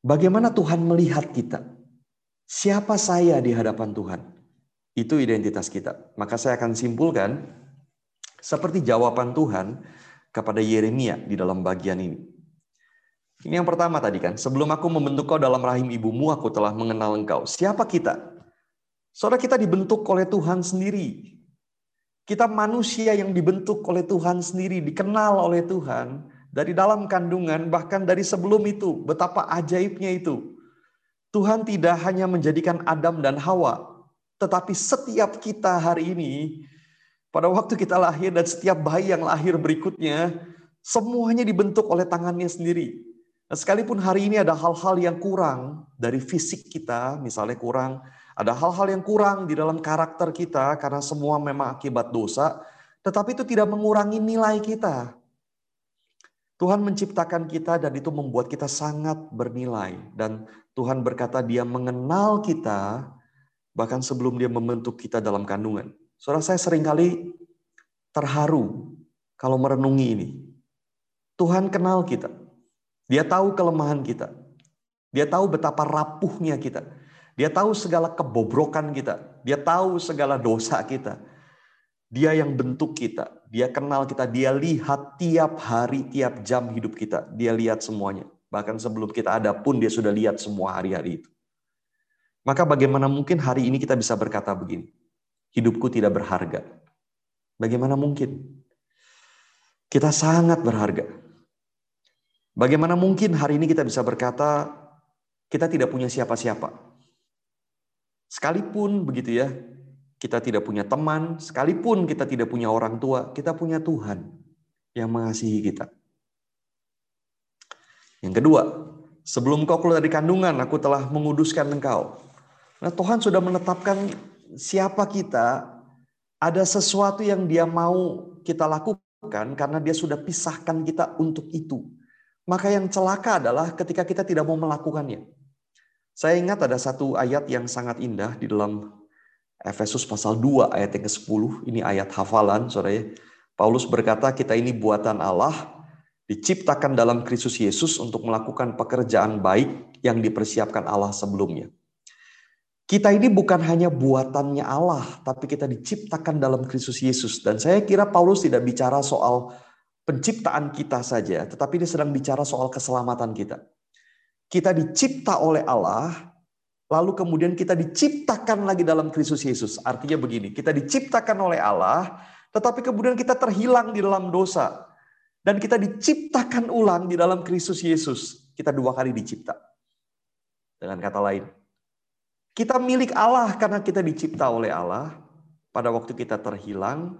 S1: Bagaimana Tuhan melihat kita? Siapa saya di hadapan Tuhan? Itu identitas kita. Maka saya akan simpulkan seperti jawaban Tuhan kepada Yeremia di dalam bagian ini. Ini yang pertama tadi kan, sebelum aku membentuk kau dalam rahim ibumu, aku telah mengenal engkau. Siapa kita? Saudara kita dibentuk oleh Tuhan sendiri. Kita manusia yang dibentuk oleh Tuhan sendiri, dikenal oleh Tuhan dari dalam kandungan, bahkan dari sebelum itu. Betapa ajaibnya itu. Tuhan tidak hanya menjadikan Adam dan Hawa tetapi setiap kita hari ini, pada waktu kita lahir dan setiap bayi yang lahir berikutnya, semuanya dibentuk oleh tangannya sendiri. Nah, sekalipun hari ini ada hal-hal yang kurang dari fisik kita, misalnya kurang, ada hal-hal yang kurang di dalam karakter kita karena semua memang akibat dosa, tetapi itu tidak mengurangi nilai kita. Tuhan menciptakan kita dan itu membuat kita sangat bernilai. Dan Tuhan berkata dia mengenal kita Bahkan sebelum dia membentuk kita dalam kandungan. Saudara saya sering kali terharu kalau merenungi ini. Tuhan kenal kita. Dia tahu kelemahan kita. Dia tahu betapa rapuhnya kita. Dia tahu segala kebobrokan kita. Dia tahu segala dosa kita. Dia yang bentuk kita. Dia kenal kita. Dia lihat tiap hari, tiap jam hidup kita. Dia lihat semuanya. Bahkan sebelum kita ada pun dia sudah lihat semua hari-hari itu. Maka bagaimana mungkin hari ini kita bisa berkata begini, hidupku tidak berharga. Bagaimana mungkin? Kita sangat berharga. Bagaimana mungkin hari ini kita bisa berkata kita tidak punya siapa-siapa? Sekalipun begitu ya, kita tidak punya teman, sekalipun kita tidak punya orang tua, kita punya Tuhan yang mengasihi kita. Yang kedua, sebelum kau keluar dari kandungan, aku telah menguduskan engkau. Nah, Tuhan sudah menetapkan siapa kita, ada sesuatu yang Dia mau kita lakukan karena Dia sudah pisahkan kita untuk itu. Maka yang celaka adalah ketika kita tidak mau melakukannya. Saya ingat ada satu ayat yang sangat indah di dalam Efesus pasal 2 ayat yang ke-10. Ini ayat hafalan, saudara. Paulus berkata, kita ini buatan Allah diciptakan dalam Kristus Yesus untuk melakukan pekerjaan baik yang dipersiapkan Allah sebelumnya. Kita ini bukan hanya buatannya Allah, tapi kita diciptakan dalam Kristus Yesus. Dan saya kira Paulus tidak bicara soal penciptaan kita saja, tetapi dia sedang bicara soal keselamatan kita. Kita dicipta oleh Allah, lalu kemudian kita diciptakan lagi dalam Kristus Yesus. Artinya begini, kita diciptakan oleh Allah, tetapi kemudian kita terhilang di dalam dosa. Dan kita diciptakan ulang di dalam Kristus Yesus. Kita dua kali dicipta. Dengan kata lain, kita milik Allah karena kita dicipta oleh Allah. Pada waktu kita terhilang,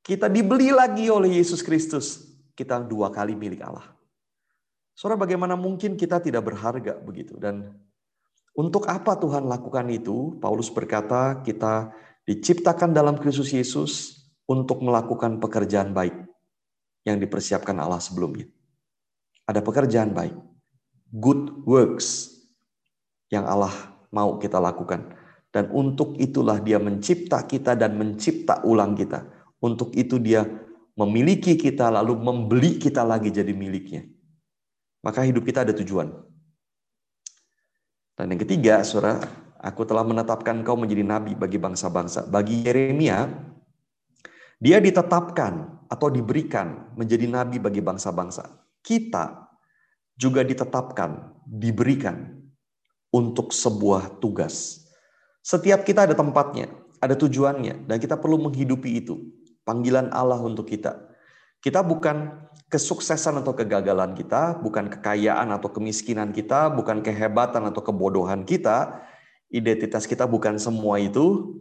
S1: kita dibeli lagi oleh Yesus Kristus. Kita dua kali milik Allah. Saudara, bagaimana mungkin kita tidak berharga begitu? Dan untuk apa Tuhan lakukan itu? Paulus berkata, kita diciptakan dalam Kristus Yesus untuk melakukan pekerjaan baik yang dipersiapkan Allah sebelumnya. Ada pekerjaan baik, good works yang Allah mau kita lakukan. Dan untuk itulah dia mencipta kita dan mencipta ulang kita. Untuk itu dia memiliki kita lalu membeli kita lagi jadi miliknya. Maka hidup kita ada tujuan. Dan yang ketiga, saudara, aku telah menetapkan kau menjadi nabi bagi bangsa-bangsa. Bagi Yeremia, dia ditetapkan atau diberikan menjadi nabi bagi bangsa-bangsa. Kita juga ditetapkan, diberikan untuk sebuah tugas. Setiap kita ada tempatnya, ada tujuannya, dan kita perlu menghidupi itu. Panggilan Allah untuk kita. Kita bukan kesuksesan atau kegagalan kita, bukan kekayaan atau kemiskinan kita, bukan kehebatan atau kebodohan kita. Identitas kita bukan semua itu.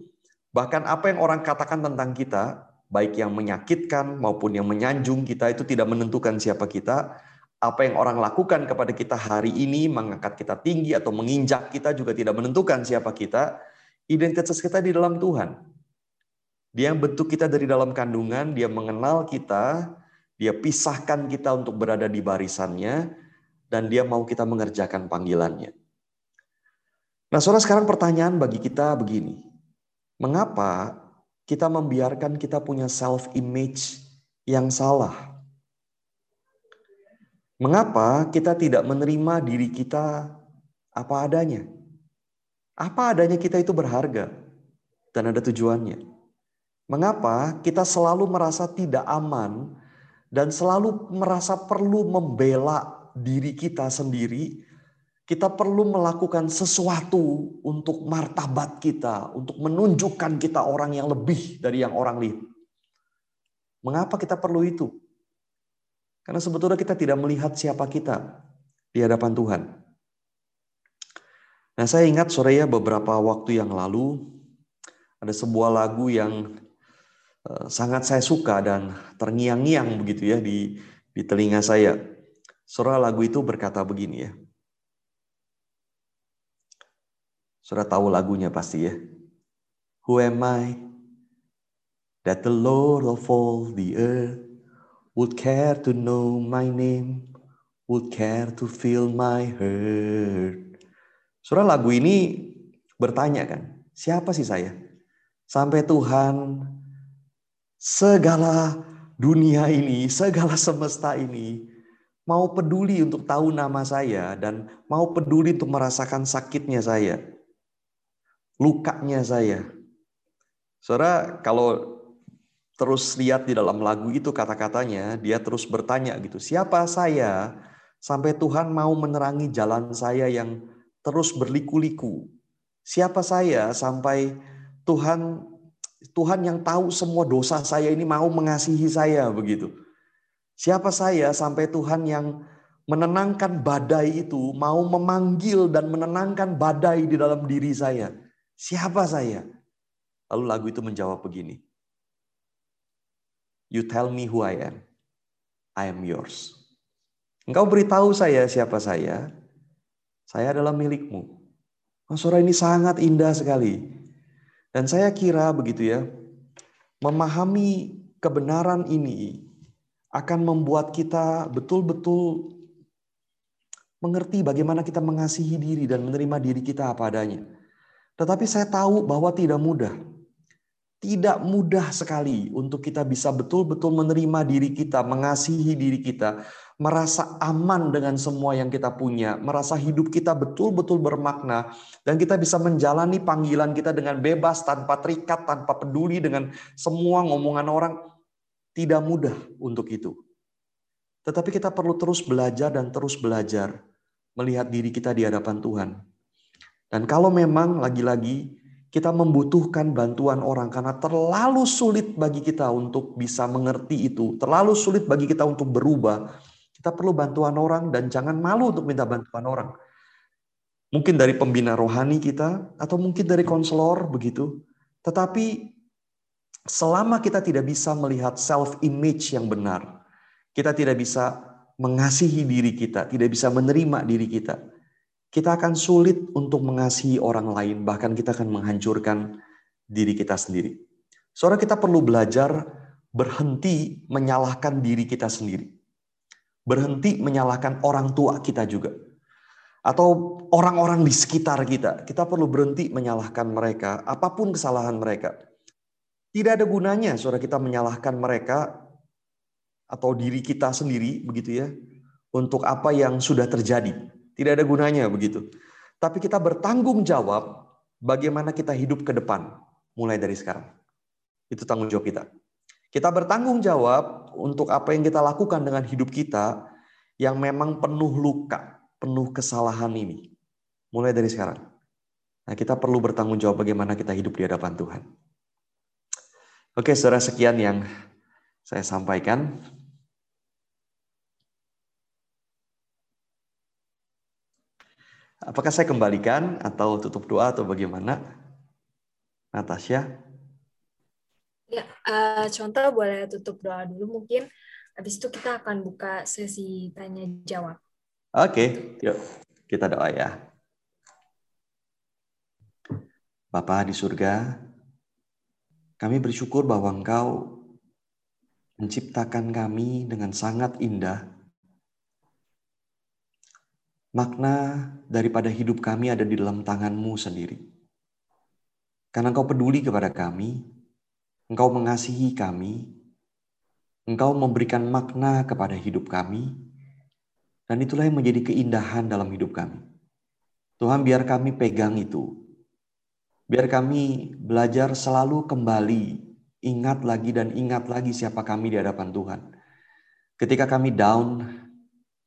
S1: Bahkan apa yang orang katakan tentang kita, baik yang menyakitkan maupun yang menyanjung kita itu tidak menentukan siapa kita. Apa yang orang lakukan kepada kita hari ini mengangkat kita tinggi atau menginjak kita juga tidak menentukan siapa kita. Identitas kita di dalam Tuhan. Dia yang bentuk kita dari dalam kandungan, dia mengenal kita, dia pisahkan kita untuk berada di barisannya, dan dia mau kita mengerjakan panggilannya. Nah, saudara sekarang pertanyaan bagi kita begini. Mengapa kita membiarkan kita punya self image yang salah. Mengapa kita tidak menerima diri kita apa adanya? Apa adanya kita itu berharga dan ada tujuannya. Mengapa kita selalu merasa tidak aman dan selalu merasa perlu membela diri kita sendiri kita perlu melakukan sesuatu untuk martabat kita, untuk menunjukkan kita orang yang lebih dari yang orang lihat. Mengapa kita perlu itu? Karena sebetulnya kita tidak melihat siapa kita di hadapan Tuhan. Nah, saya ingat sore ya beberapa waktu yang lalu ada sebuah lagu yang eh, sangat saya suka dan terngiang-ngiang begitu ya di di telinga saya. Surah lagu itu berkata begini ya. Sudah tahu lagunya pasti ya. Who am I that the Lord of all the earth would care to know my name, would care to feel my hurt. Surah lagu ini bertanya kan, siapa sih saya? Sampai Tuhan segala dunia ini, segala semesta ini mau peduli untuk tahu nama saya dan mau peduli untuk merasakan sakitnya saya lukanya saya. Saudara, kalau terus lihat di dalam lagu itu kata-katanya, dia terus bertanya gitu, siapa saya sampai Tuhan mau menerangi jalan saya yang terus berliku-liku? Siapa saya sampai Tuhan Tuhan yang tahu semua dosa saya ini mau mengasihi saya begitu. Siapa saya sampai Tuhan yang menenangkan badai itu mau memanggil dan menenangkan badai di dalam diri saya. Siapa saya? Lalu lagu itu menjawab begini. You tell me who I am. I am yours. Engkau beritahu saya siapa saya. Saya adalah milikmu. Oh, suara ini sangat indah sekali. Dan saya kira begitu ya, memahami kebenaran ini akan membuat kita betul-betul mengerti bagaimana kita mengasihi diri dan menerima diri kita apa adanya. Tetapi saya tahu bahwa tidak mudah. Tidak mudah sekali untuk kita bisa betul-betul menerima diri kita, mengasihi diri kita, merasa aman dengan semua yang kita punya, merasa hidup kita betul-betul bermakna, dan kita bisa menjalani panggilan kita dengan bebas, tanpa terikat, tanpa peduli dengan semua ngomongan orang. Tidak mudah untuk itu. Tetapi kita perlu terus belajar dan terus belajar melihat diri kita di hadapan Tuhan. Dan kalau memang lagi-lagi kita membutuhkan bantuan orang karena terlalu sulit bagi kita untuk bisa mengerti itu, terlalu sulit bagi kita untuk berubah. Kita perlu bantuan orang dan jangan malu untuk minta bantuan orang. Mungkin dari pembina rohani kita atau mungkin dari konselor begitu. Tetapi selama kita tidak bisa melihat self image yang benar, kita tidak bisa mengasihi diri kita, tidak bisa menerima diri kita kita akan sulit untuk mengasihi orang lain, bahkan kita akan menghancurkan diri kita sendiri. Saudara kita perlu belajar berhenti menyalahkan diri kita sendiri. Berhenti menyalahkan orang tua kita juga. Atau orang-orang di sekitar kita. Kita perlu berhenti menyalahkan mereka, apa pun kesalahan mereka. Tidak ada gunanya saudara kita menyalahkan mereka atau diri kita sendiri begitu ya untuk apa yang sudah terjadi tidak ada gunanya begitu. Tapi kita bertanggung jawab bagaimana kita hidup ke depan mulai dari sekarang. Itu tanggung jawab kita. Kita bertanggung jawab untuk apa yang kita lakukan dengan hidup kita yang memang penuh luka, penuh kesalahan ini. Mulai dari sekarang. Nah, kita perlu bertanggung jawab bagaimana kita hidup di hadapan Tuhan. Oke, saudara sekian yang saya sampaikan. Apakah saya kembalikan atau tutup doa atau bagaimana? Natasha?
S2: Ya, uh, contoh boleh tutup doa dulu mungkin. Habis itu kita akan buka sesi tanya jawab.
S1: Oke, okay, yuk kita doa ya. Bapa di surga, kami bersyukur bahwa Engkau menciptakan kami dengan sangat indah Makna daripada hidup kami ada di dalam tanganmu sendiri. Karena engkau peduli kepada kami, engkau mengasihi kami, engkau memberikan makna kepada hidup kami, dan itulah yang menjadi keindahan dalam hidup kami. Tuhan biar kami pegang itu. Biar kami belajar selalu kembali, ingat lagi dan ingat lagi siapa kami di hadapan Tuhan. Ketika kami down,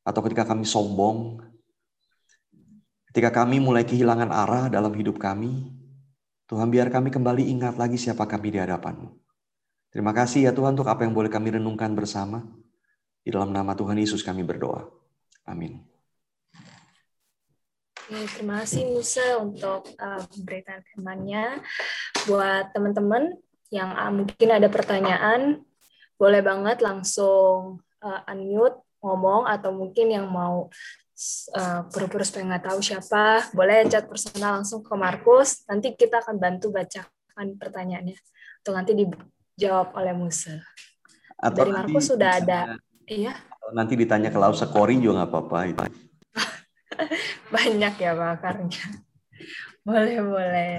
S1: atau ketika kami sombong, Ketika kami mulai kehilangan arah dalam hidup kami, Tuhan biar kami kembali ingat lagi siapa kami di hadapan-Mu. Terima kasih ya Tuhan untuk apa yang boleh kami renungkan bersama. Di dalam nama Tuhan Yesus kami berdoa. Amin.
S2: Ya, terima kasih Musa untuk uh, pemberitaan firman-Nya. Buat teman-teman yang uh, mungkin ada pertanyaan, boleh banget langsung uh, unmute, ngomong, atau mungkin yang mau uh, pura-pura supaya nggak tahu siapa, boleh chat personal langsung ke Markus. Nanti kita akan bantu bacakan pertanyaannya. Atau nanti dijawab oleh Musa. Atau Dari Markus sudah ada. Iya.
S1: Nanti ditanya ke Lausa Kori juga nggak apa-apa. Itu. <laughs>
S2: Banyak ya bakarnya. Boleh, boleh.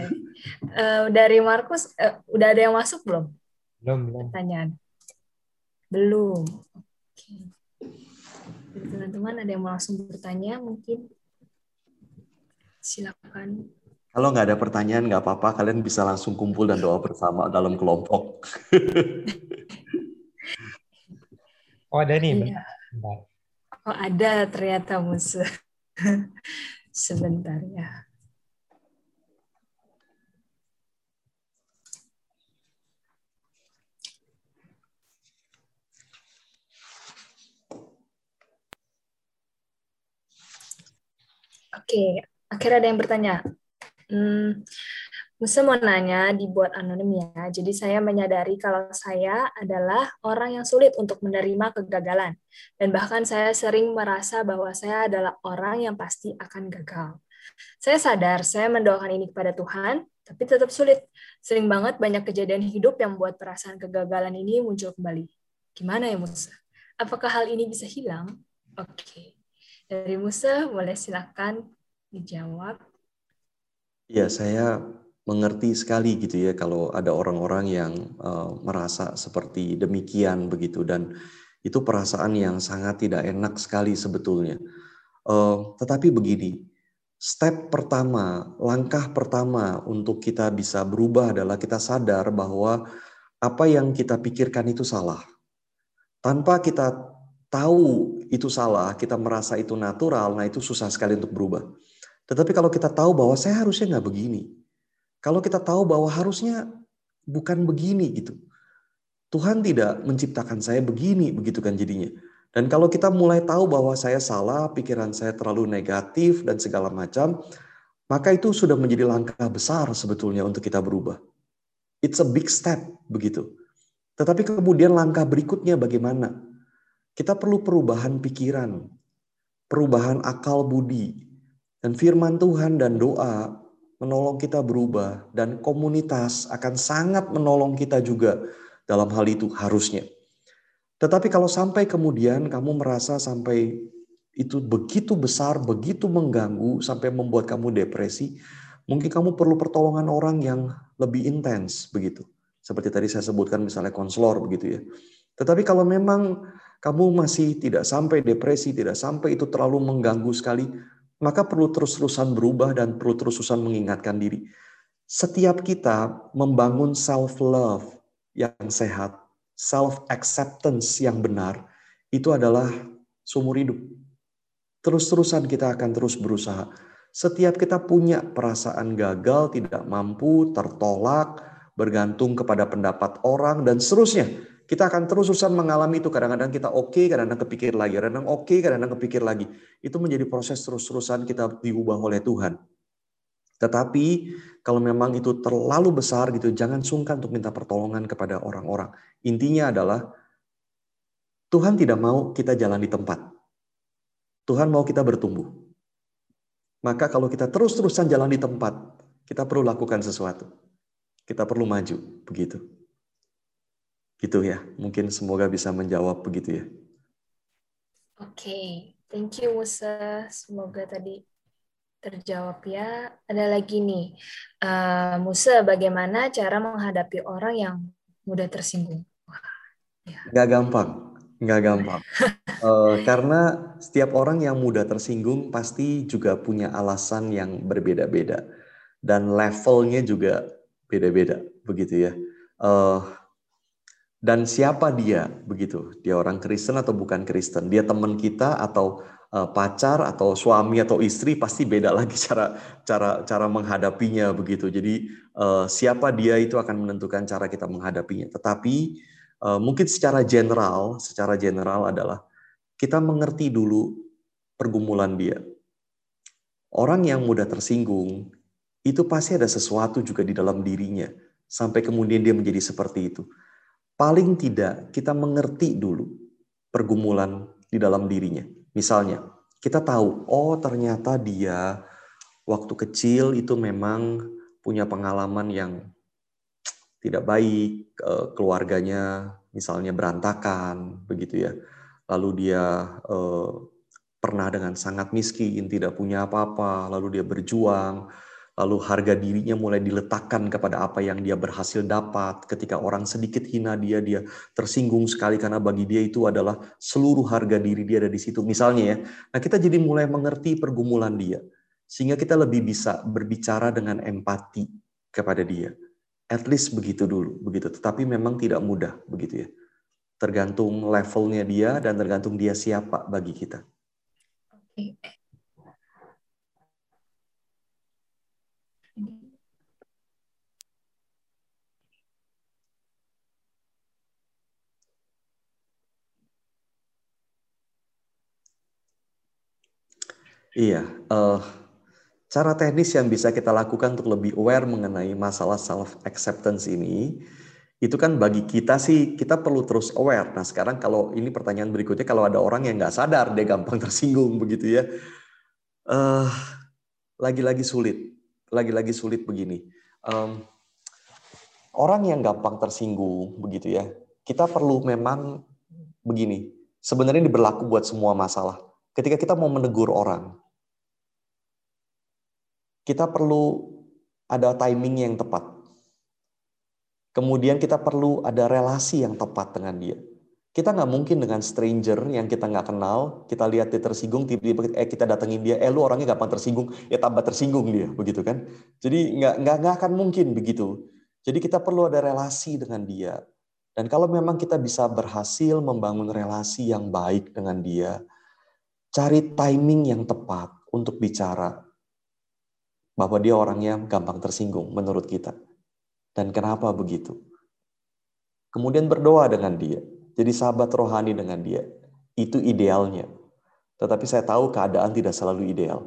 S2: Uh, dari Markus, uh, udah ada yang masuk belum?
S3: Belum, belum.
S2: Pertanyaan. Belum. Teman-teman ada yang mau langsung bertanya mungkin. Silakan.
S1: Kalau nggak ada pertanyaan nggak apa-apa. Kalian bisa langsung kumpul dan doa bersama dalam kelompok. <laughs>
S3: Oh ada nih
S2: iya. oh ada ternyata musuh <laughs> sebentar ya Oke, akhirnya ada yang bertanya. Hmm, Musa mau nanya, dibuat anonim ya. Jadi saya menyadari kalau saya adalah orang yang sulit untuk menerima kegagalan. Dan bahkan saya sering merasa bahwa saya adalah orang yang pasti akan gagal. Saya sadar saya mendoakan ini kepada Tuhan, tapi tetap sulit. Sering banget banyak kejadian hidup yang membuat perasaan kegagalan ini muncul kembali. Gimana ya Musa? Apakah hal ini bisa hilang? Oke. Okay. Dari Musa, boleh silakan dijawab.
S1: Ya, saya mengerti sekali gitu ya kalau ada orang-orang yang uh, merasa seperti demikian begitu dan itu perasaan yang sangat tidak enak sekali sebetulnya. Uh, tetapi begini, step pertama, langkah pertama untuk kita bisa berubah adalah kita sadar bahwa apa yang kita pikirkan itu salah. Tanpa kita tahu itu salah, kita merasa itu natural, nah itu susah sekali untuk berubah. Tetapi kalau kita tahu bahwa saya harusnya nggak begini, kalau kita tahu bahwa harusnya bukan begini gitu. Tuhan tidak menciptakan saya begini, begitu kan jadinya. Dan kalau kita mulai tahu bahwa saya salah, pikiran saya terlalu negatif dan segala macam, maka itu sudah menjadi langkah besar sebetulnya untuk kita berubah. It's a big step begitu. Tetapi kemudian langkah berikutnya bagaimana? Kita perlu perubahan pikiran, perubahan akal budi, dan firman Tuhan dan doa menolong kita berubah dan komunitas akan sangat menolong kita juga dalam hal itu harusnya. Tetapi kalau sampai kemudian kamu merasa sampai itu begitu besar, begitu mengganggu sampai membuat kamu depresi, mungkin kamu perlu pertolongan orang yang lebih intens begitu. Seperti tadi saya sebutkan misalnya konselor begitu ya. Tetapi kalau memang kamu masih tidak sampai depresi, tidak sampai itu terlalu mengganggu sekali, maka perlu terus-terusan berubah dan perlu terus-terusan mengingatkan diri. Setiap kita membangun self-love yang sehat, self-acceptance yang benar, itu adalah sumur hidup. Terus-terusan kita akan terus berusaha. Setiap kita punya perasaan gagal, tidak mampu, tertolak, bergantung kepada pendapat orang, dan seterusnya kita akan terus-terusan mengalami itu. Kadang-kadang kita oke, okay, kadang-kadang kepikir lagi. Kadang-kadang oke, okay, kadang-kadang kepikir lagi. Itu menjadi proses terus-terusan kita diubah oleh Tuhan. Tetapi kalau memang itu terlalu besar gitu, jangan sungkan untuk minta pertolongan kepada orang-orang. Intinya adalah Tuhan tidak mau kita jalan di tempat. Tuhan mau kita bertumbuh. Maka kalau kita terus-terusan jalan di tempat, kita perlu lakukan sesuatu. Kita perlu maju, begitu. Gitu ya. Mungkin semoga bisa menjawab begitu ya.
S2: Oke, okay. thank you Musa. Semoga tadi terjawab ya. Ada lagi nih, uh, Musa, bagaimana cara menghadapi orang yang mudah tersinggung?
S1: ya. Gak gampang, gak gampang. uh, <laughs> karena setiap orang yang mudah tersinggung pasti juga punya alasan yang berbeda-beda dan levelnya juga beda-beda, begitu ya. Uh, dan siapa dia? Begitu. Dia orang Kristen atau bukan Kristen? Dia teman kita atau uh, pacar atau suami atau istri? Pasti beda lagi <laughs> cara cara cara menghadapinya begitu. Jadi uh, siapa dia itu akan menentukan cara kita menghadapinya. Tetapi uh, mungkin secara general secara general adalah kita mengerti dulu pergumulan dia. Orang yang mudah tersinggung itu pasti ada sesuatu juga di dalam dirinya. Sampai kemudian dia menjadi seperti itu paling tidak kita mengerti dulu pergumulan di dalam dirinya. Misalnya, kita tahu, oh ternyata dia waktu kecil itu memang punya pengalaman yang tidak baik, eh, keluarganya misalnya berantakan, begitu ya. Lalu dia eh, pernah dengan sangat miskin, tidak punya apa-apa, lalu dia berjuang, lalu harga dirinya mulai diletakkan kepada apa yang dia berhasil dapat. Ketika orang sedikit hina dia, dia tersinggung sekali karena bagi dia itu adalah seluruh harga diri dia ada di situ. Misalnya ya, nah kita jadi mulai mengerti pergumulan dia, sehingga kita lebih bisa berbicara dengan empati kepada dia. At least begitu dulu, begitu. Tetapi memang tidak mudah, begitu ya. Tergantung levelnya dia dan tergantung dia siapa bagi kita. Oke, Iya, uh, cara teknis yang bisa kita lakukan untuk lebih aware mengenai masalah self acceptance ini, itu kan bagi kita sih kita perlu terus aware. Nah sekarang kalau ini pertanyaan berikutnya, kalau ada orang yang nggak sadar dia gampang <laughs> tersinggung begitu ya, uh, lagi-lagi sulit, lagi-lagi sulit begini. Um, orang yang gampang tersinggung begitu ya, kita perlu memang begini. Sebenarnya ini berlaku buat semua masalah. Ketika kita mau menegur orang, kita perlu ada timing yang tepat. Kemudian kita perlu ada relasi yang tepat dengan dia. Kita nggak mungkin dengan stranger yang kita nggak kenal, kita lihat dia tersinggung, tiba-tiba eh kita datengin dia, eh lu orangnya gampang tersinggung, ya tambah tersinggung dia, begitu kan? Jadi nggak nggak nggak akan mungkin begitu. Jadi kita perlu ada relasi dengan dia. Dan kalau memang kita bisa berhasil membangun relasi yang baik dengan dia, cari timing yang tepat untuk bicara bahwa dia orangnya gampang tersinggung menurut kita. Dan kenapa begitu? Kemudian berdoa dengan dia jadi sahabat rohani dengan dia. Itu idealnya. Tetapi saya tahu keadaan tidak selalu ideal.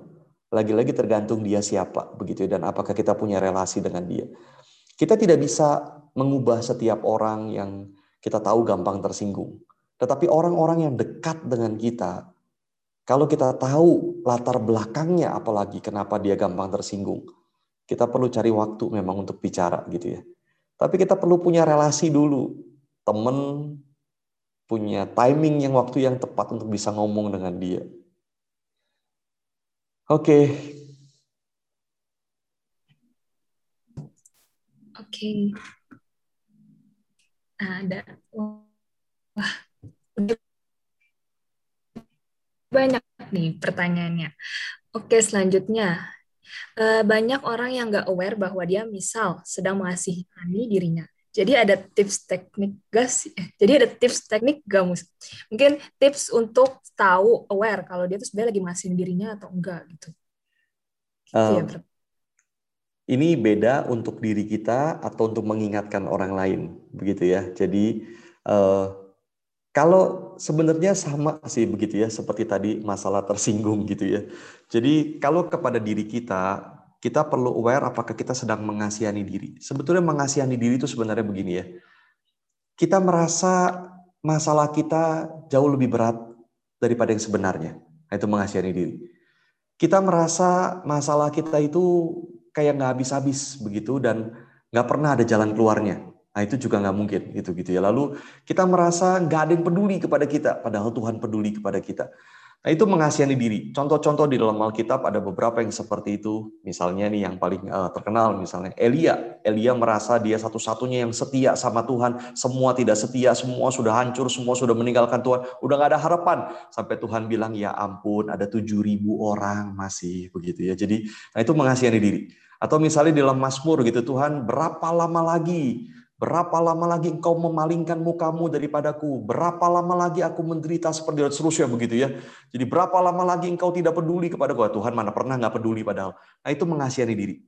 S1: Lagi-lagi tergantung dia siapa begitu ya, dan apakah kita punya relasi dengan dia. Kita tidak bisa mengubah setiap orang yang kita tahu gampang tersinggung. Tetapi orang-orang yang dekat dengan kita, kalau kita tahu latar belakangnya apalagi kenapa dia gampang tersinggung, kita perlu cari waktu memang untuk bicara gitu ya. Tapi kita perlu punya relasi dulu. Temen, punya timing yang waktu yang tepat untuk bisa ngomong dengan dia. Oke. Okay.
S2: Oke. Okay. Ada. Wah. Banyak nih pertanyaannya. Oke, selanjutnya. Eh, banyak orang yang nggak aware bahwa dia misal sedang mengasihani dirinya jadi ada tips teknik gas, eh, jadi ada tips teknik gamus. Mungkin tips untuk tahu aware kalau dia tuh sebenarnya lagi masih dirinya atau enggak gitu.
S1: Um, ya, ini beda untuk diri kita atau untuk mengingatkan orang lain, begitu ya. Jadi uh, kalau sebenarnya sama sih begitu ya, seperti tadi masalah tersinggung gitu ya. Jadi kalau kepada diri kita kita perlu aware apakah kita sedang mengasihani diri. Sebetulnya mengasihani diri itu sebenarnya begini ya. Kita merasa masalah kita jauh lebih berat daripada yang sebenarnya. Nah, itu mengasihani diri. Kita merasa masalah kita itu kayak nggak habis-habis begitu dan nggak pernah ada jalan keluarnya. Nah itu juga nggak mungkin gitu gitu ya. Lalu kita merasa nggak ada yang peduli kepada kita, padahal Tuhan peduli kepada kita. Nah, itu mengasihani diri. Contoh-contoh di dalam Alkitab ada beberapa yang seperti itu. Misalnya nih yang paling uh, terkenal misalnya Elia. Elia merasa dia satu-satunya yang setia sama Tuhan. Semua tidak setia, semua sudah hancur, semua sudah meninggalkan Tuhan. Udah gak ada harapan. Sampai Tuhan bilang, ya ampun ada tujuh ribu orang masih begitu ya. Jadi nah itu mengasihani diri. Atau misalnya di dalam Mazmur gitu, Tuhan berapa lama lagi Berapa lama lagi engkau memalingkan mukamu daripadaku? Berapa lama lagi aku menderita seperti dan seterusnya begitu ya. Jadi berapa lama lagi engkau tidak peduli kepada gua? Tuhan mana pernah nggak peduli padahal. Nah itu mengasihani diri.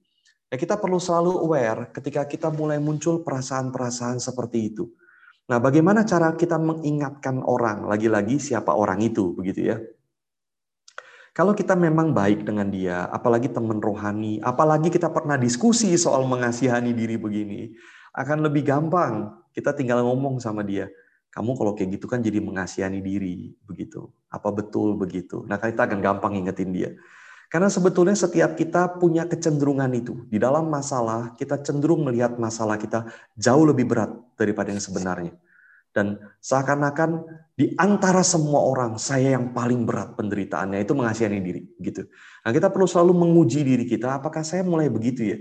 S1: Ya, kita perlu selalu aware ketika kita mulai muncul perasaan-perasaan seperti itu. Nah bagaimana cara kita mengingatkan orang? Lagi-lagi siapa orang itu begitu ya. Kalau kita memang baik dengan dia, apalagi teman rohani, apalagi kita pernah diskusi soal mengasihani diri begini, akan lebih gampang. Kita tinggal ngomong sama dia. Kamu kalau kayak gitu kan jadi mengasihani diri, begitu. Apa betul begitu? Nah, kita akan gampang ingetin dia. Karena sebetulnya setiap kita punya kecenderungan itu. Di dalam masalah, kita cenderung melihat masalah kita jauh lebih berat daripada yang sebenarnya. Dan seakan-akan di antara semua orang, saya yang paling berat penderitaannya itu mengasihani diri. gitu. Nah, kita perlu selalu menguji diri kita, apakah saya mulai begitu ya?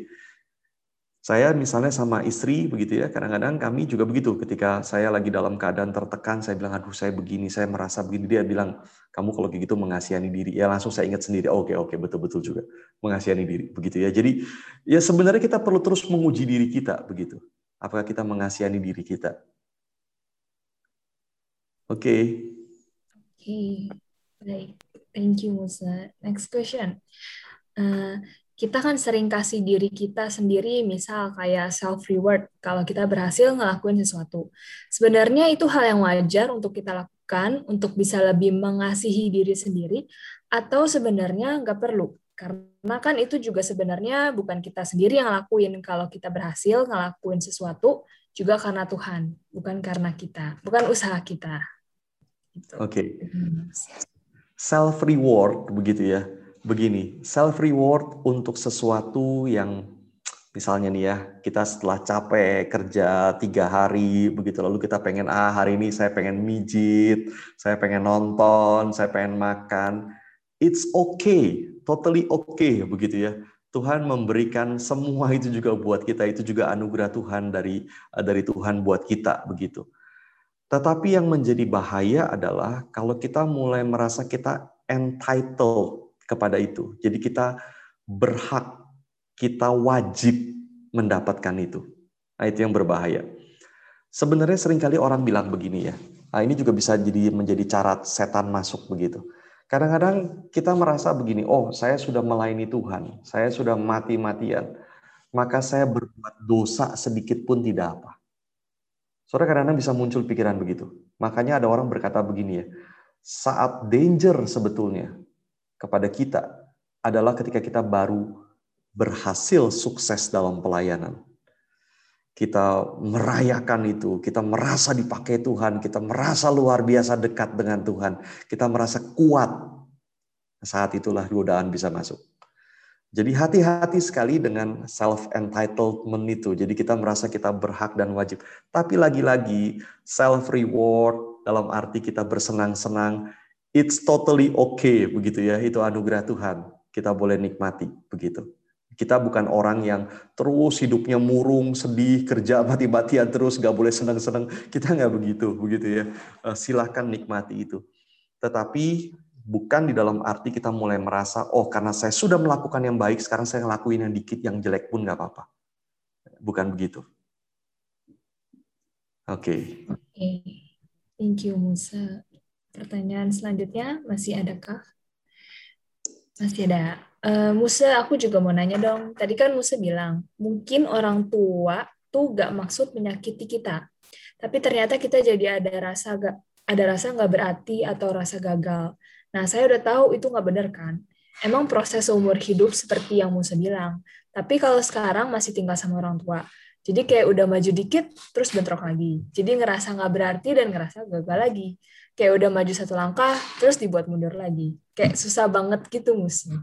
S1: Saya misalnya sama istri begitu ya, kadang-kadang kami juga begitu. Ketika saya lagi dalam keadaan tertekan, saya bilang, aduh saya begini, saya merasa begini. Dia bilang, kamu kalau gitu mengasihani diri. Ya langsung saya ingat sendiri, oke oke betul-betul juga mengasihani diri begitu ya. Jadi ya sebenarnya kita perlu terus menguji diri kita begitu. Apakah kita mengasihani diri kita? Oke. Okay.
S2: Oke, okay. baik. Thank you Musa. Next question. Uh, kita kan sering kasih diri kita sendiri, misal kayak self reward kalau kita berhasil ngelakuin sesuatu. Sebenarnya itu hal yang wajar untuk kita lakukan untuk bisa lebih mengasihi diri sendiri, atau sebenarnya nggak perlu. Karena kan itu juga sebenarnya bukan kita sendiri yang ngelakuin. Kalau kita berhasil ngelakuin sesuatu, juga karena Tuhan, bukan karena kita, bukan usaha kita.
S1: Gitu. Oke. Okay. Hmm. Self reward begitu ya begini, self reward untuk sesuatu yang misalnya nih ya, kita setelah capek kerja tiga hari begitu, lalu kita pengen ah hari ini saya pengen mijit, saya pengen nonton, saya pengen makan, it's okay, totally okay begitu ya. Tuhan memberikan semua itu juga buat kita itu juga anugerah Tuhan dari dari Tuhan buat kita begitu. Tetapi yang menjadi bahaya adalah kalau kita mulai merasa kita entitled kepada itu. Jadi kita berhak, kita wajib mendapatkan itu. Nah, itu yang berbahaya. Sebenarnya sering kali orang bilang begini ya. Nah, ini juga bisa jadi menjadi cara setan masuk begitu. Kadang-kadang kita merasa begini, oh saya sudah melayani Tuhan, saya sudah mati-matian, maka saya berbuat dosa sedikit pun tidak apa. Saudara kadang-kadang bisa muncul pikiran begitu. Makanya ada orang berkata begini ya, saat danger sebetulnya kepada kita adalah ketika kita baru berhasil sukses dalam pelayanan kita merayakan itu, kita merasa dipakai Tuhan, kita merasa luar biasa dekat dengan Tuhan, kita merasa kuat. Saat itulah godaan bisa masuk. Jadi hati-hati sekali dengan self entitlement itu. Jadi kita merasa kita berhak dan wajib. Tapi lagi-lagi self reward dalam arti kita bersenang-senang, it's totally okay begitu ya. Itu anugerah Tuhan. Kita boleh nikmati begitu. Kita bukan orang yang terus hidupnya murung, sedih, kerja mati-matian terus, nggak boleh senang-senang. Kita nggak begitu, begitu ya. Eh, silahkan nikmati itu. Tetapi bukan di dalam arti kita mulai merasa, oh karena saya sudah melakukan yang baik, sekarang saya ngelakuin yang dikit, yang jelek pun nggak apa-apa. Bukan begitu. Oke. Okay.
S2: Okay. thank you Musa. Pertanyaan selanjutnya masih adakah? Masih ada. Uh, Musa, aku juga mau nanya dong. Tadi kan Musa bilang, mungkin orang tua tuh gak maksud menyakiti kita. Tapi ternyata kita jadi ada rasa gak, ada rasa nggak berarti atau rasa gagal. Nah, saya udah tahu itu nggak benar kan. Emang proses umur hidup seperti yang Musa bilang. Tapi kalau sekarang masih tinggal sama orang tua. Jadi kayak udah maju dikit, terus bentrok lagi. Jadi ngerasa nggak berarti dan ngerasa gagal lagi. Kayak udah maju satu langkah, terus dibuat mundur lagi. Kayak susah banget gitu Musa.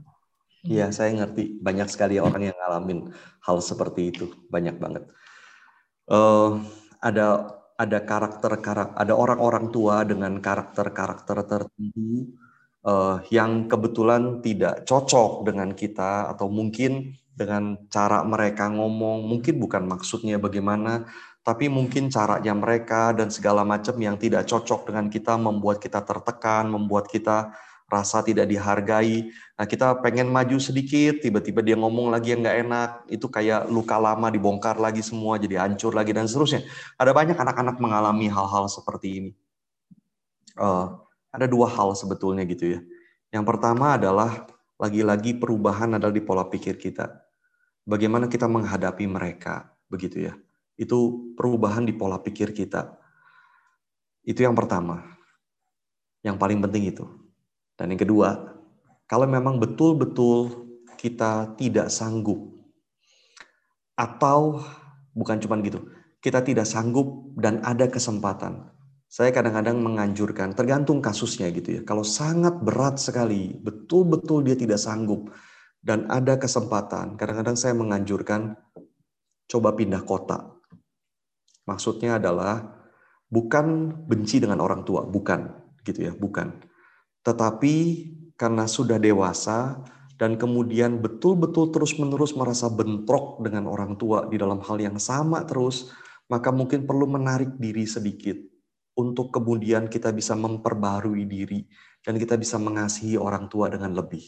S1: Iya, saya ngerti. Banyak sekali orang yang ngalamin hal seperti itu, banyak banget. Uh, ada ada karakter karakter, ada orang-orang tua dengan karakter-karakter tertentu uh, yang kebetulan tidak cocok dengan kita atau mungkin dengan cara mereka ngomong, mungkin bukan maksudnya bagaimana, tapi mungkin caranya mereka dan segala macam yang tidak cocok dengan kita membuat kita tertekan, membuat kita rasa tidak dihargai. Nah, kita pengen maju sedikit, tiba-tiba dia ngomong lagi yang nggak enak, itu kayak luka lama dibongkar lagi semua, jadi hancur lagi dan seterusnya. Ada banyak anak-anak mengalami hal-hal seperti ini. Uh, ada dua hal sebetulnya gitu ya. Yang pertama adalah lagi-lagi perubahan adalah di pola pikir kita. Bagaimana kita menghadapi mereka, begitu ya. Itu perubahan di pola pikir kita. Itu yang pertama. Yang paling penting itu. Dan yang kedua, kalau memang betul-betul kita tidak sanggup atau bukan cuma gitu, kita tidak sanggup dan ada kesempatan. Saya kadang-kadang menganjurkan, tergantung kasusnya gitu ya. Kalau sangat berat sekali, betul-betul dia tidak sanggup dan ada kesempatan, kadang-kadang saya menganjurkan coba pindah kota. Maksudnya adalah bukan benci dengan orang tua, bukan gitu ya, bukan. Tetapi karena sudah dewasa dan kemudian betul-betul terus-menerus merasa bentrok dengan orang tua di dalam hal yang sama terus, maka mungkin perlu menarik diri sedikit untuk kemudian kita bisa memperbarui diri dan kita bisa mengasihi orang tua dengan lebih.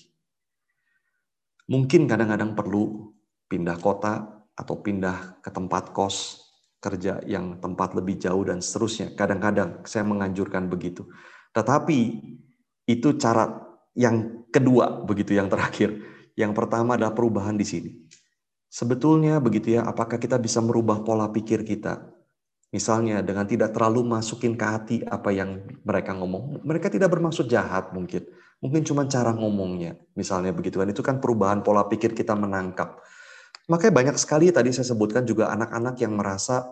S1: Mungkin kadang-kadang perlu pindah kota atau pindah ke tempat kos kerja yang tempat lebih jauh dan seterusnya. Kadang-kadang saya menganjurkan begitu. Tetapi itu cara yang kedua begitu yang terakhir. Yang pertama adalah perubahan di sini. Sebetulnya begitu ya, apakah kita bisa merubah pola pikir kita? Misalnya dengan tidak terlalu masukin ke hati apa yang mereka ngomong. Mereka tidak bermaksud jahat mungkin. Mungkin cuma cara ngomongnya. Misalnya begitu kan. Itu kan perubahan pola pikir kita menangkap. Makanya banyak sekali tadi saya sebutkan juga anak-anak yang merasa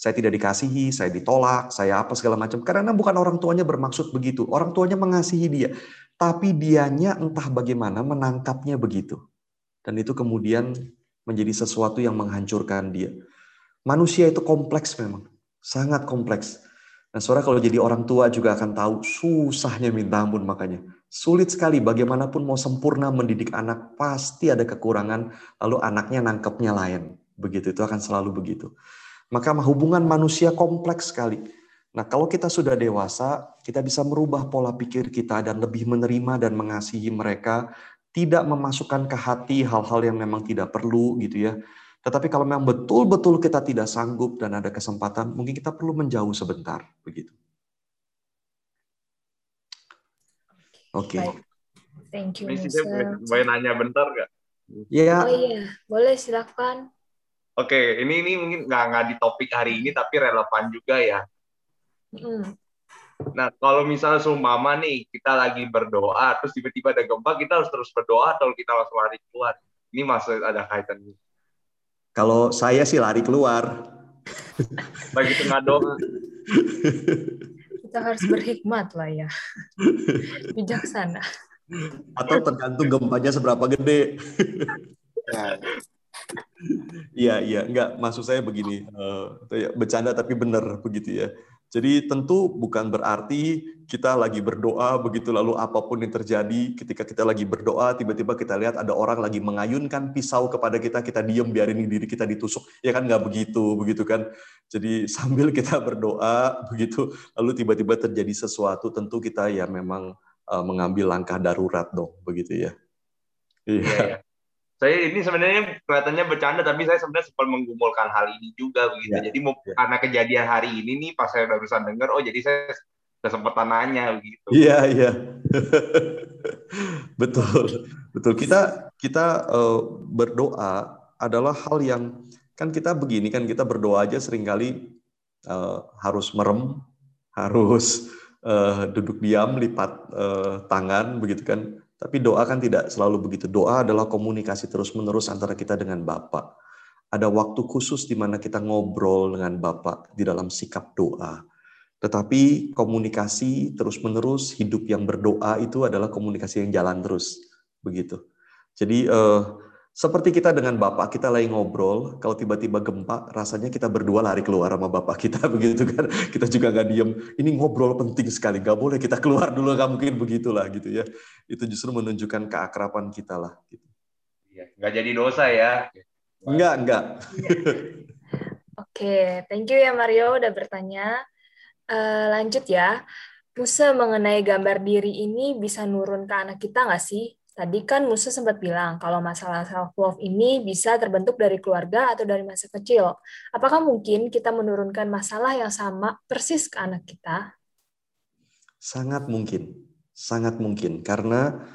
S1: saya tidak dikasihi, saya ditolak, saya apa segala macam. Karena bukan orang tuanya bermaksud begitu. Orang tuanya mengasihi dia. Tapi dianya entah bagaimana menangkapnya begitu. Dan itu kemudian menjadi sesuatu yang menghancurkan dia. Manusia itu kompleks memang. Sangat kompleks. Dan saudara kalau jadi orang tua juga akan tahu susahnya minta ampun makanya. Sulit sekali bagaimanapun mau sempurna mendidik anak, pasti ada kekurangan, lalu anaknya nangkepnya lain. Begitu, itu akan selalu begitu. Maka hubungan manusia kompleks sekali. Nah, kalau kita sudah dewasa, kita bisa merubah pola pikir kita dan lebih menerima dan mengasihi mereka, tidak memasukkan ke hati hal-hal yang memang tidak perlu gitu ya. Tetapi kalau memang betul-betul kita tidak sanggup dan ada kesempatan, mungkin kita perlu menjauh sebentar, begitu. Oke. Okay.
S2: Thank you,
S4: Ini saya boleh, boleh nanya bentar nggak?
S1: Iya.
S2: Oh iya, boleh silakan.
S4: Oke, okay, ini ini mungkin nggak nggak di topik hari ini tapi relevan juga ya.
S2: Mm.
S4: Nah, kalau misalnya seumpama nih kita lagi berdoa, terus tiba-tiba ada gempa, kita harus terus berdoa atau kita langsung lari keluar? Ini masuk ada kaitannya.
S1: Kalau saya sih lari keluar.
S4: Bagi tengah doa. <laughs>
S2: kita harus berhikmat lah ya. <laughs> Bijaksana.
S1: Atau tergantung gempanya seberapa gede. Iya, iya, enggak maksud saya begini, uh, bercanda tapi benar begitu ya. Jadi tentu bukan berarti kita lagi berdoa begitu lalu apa pun yang terjadi ketika kita lagi berdoa tiba-tiba kita lihat ada orang lagi mengayunkan pisau kepada kita kita diam biarin diri kita ditusuk. Ya kan nggak begitu begitu kan? Jadi <laughs> sambil kita berdoa begitu lalu tiba-tiba terjadi sesuatu tentu kita ya memang uh, mengambil langkah darurat dong begitu ya?
S4: Iya. Yeah. Saya ini sebenarnya kelihatannya bercanda tapi saya sebenarnya sempat menggumulkan hal ini juga begitu. Ya, jadi ya. karena kejadian hari ini nih pas saya barusan dengar oh jadi saya kesempatan nanya begitu.
S1: Iya iya. <laughs> betul betul kita kita uh, berdoa adalah hal yang kan kita begini kan kita berdoa aja sering kali uh, harus merem harus uh, duduk diam lipat uh, tangan begitu kan tapi doa kan tidak selalu begitu. Doa adalah komunikasi terus-menerus antara kita dengan Bapak. Ada waktu khusus di mana kita ngobrol dengan Bapak di dalam sikap doa. Tetapi komunikasi terus-menerus, hidup yang berdoa itu adalah komunikasi yang jalan terus. Begitu. Jadi eh, seperti kita dengan bapak kita lagi ngobrol, kalau tiba-tiba gempa, rasanya kita berdua lari keluar sama bapak kita <laughs> begitu kan. Kita juga nggak diem. Ini ngobrol penting sekali, nggak boleh kita keluar dulu, nggak mungkin begitulah gitu ya. Itu justru menunjukkan keakraban kita lah. Gitu.
S4: Iya, nggak jadi dosa ya.
S1: Enggak, enggak.
S2: Oke, thank you ya Mario udah bertanya. Uh, lanjut ya. Musa mengenai gambar diri ini bisa nurun ke anak kita nggak sih? Tadi kan Musa sempat bilang kalau masalah self-love ini bisa terbentuk dari keluarga atau dari masa kecil. Apakah mungkin kita menurunkan masalah yang sama persis ke anak kita?
S1: Sangat mungkin. Sangat mungkin. Karena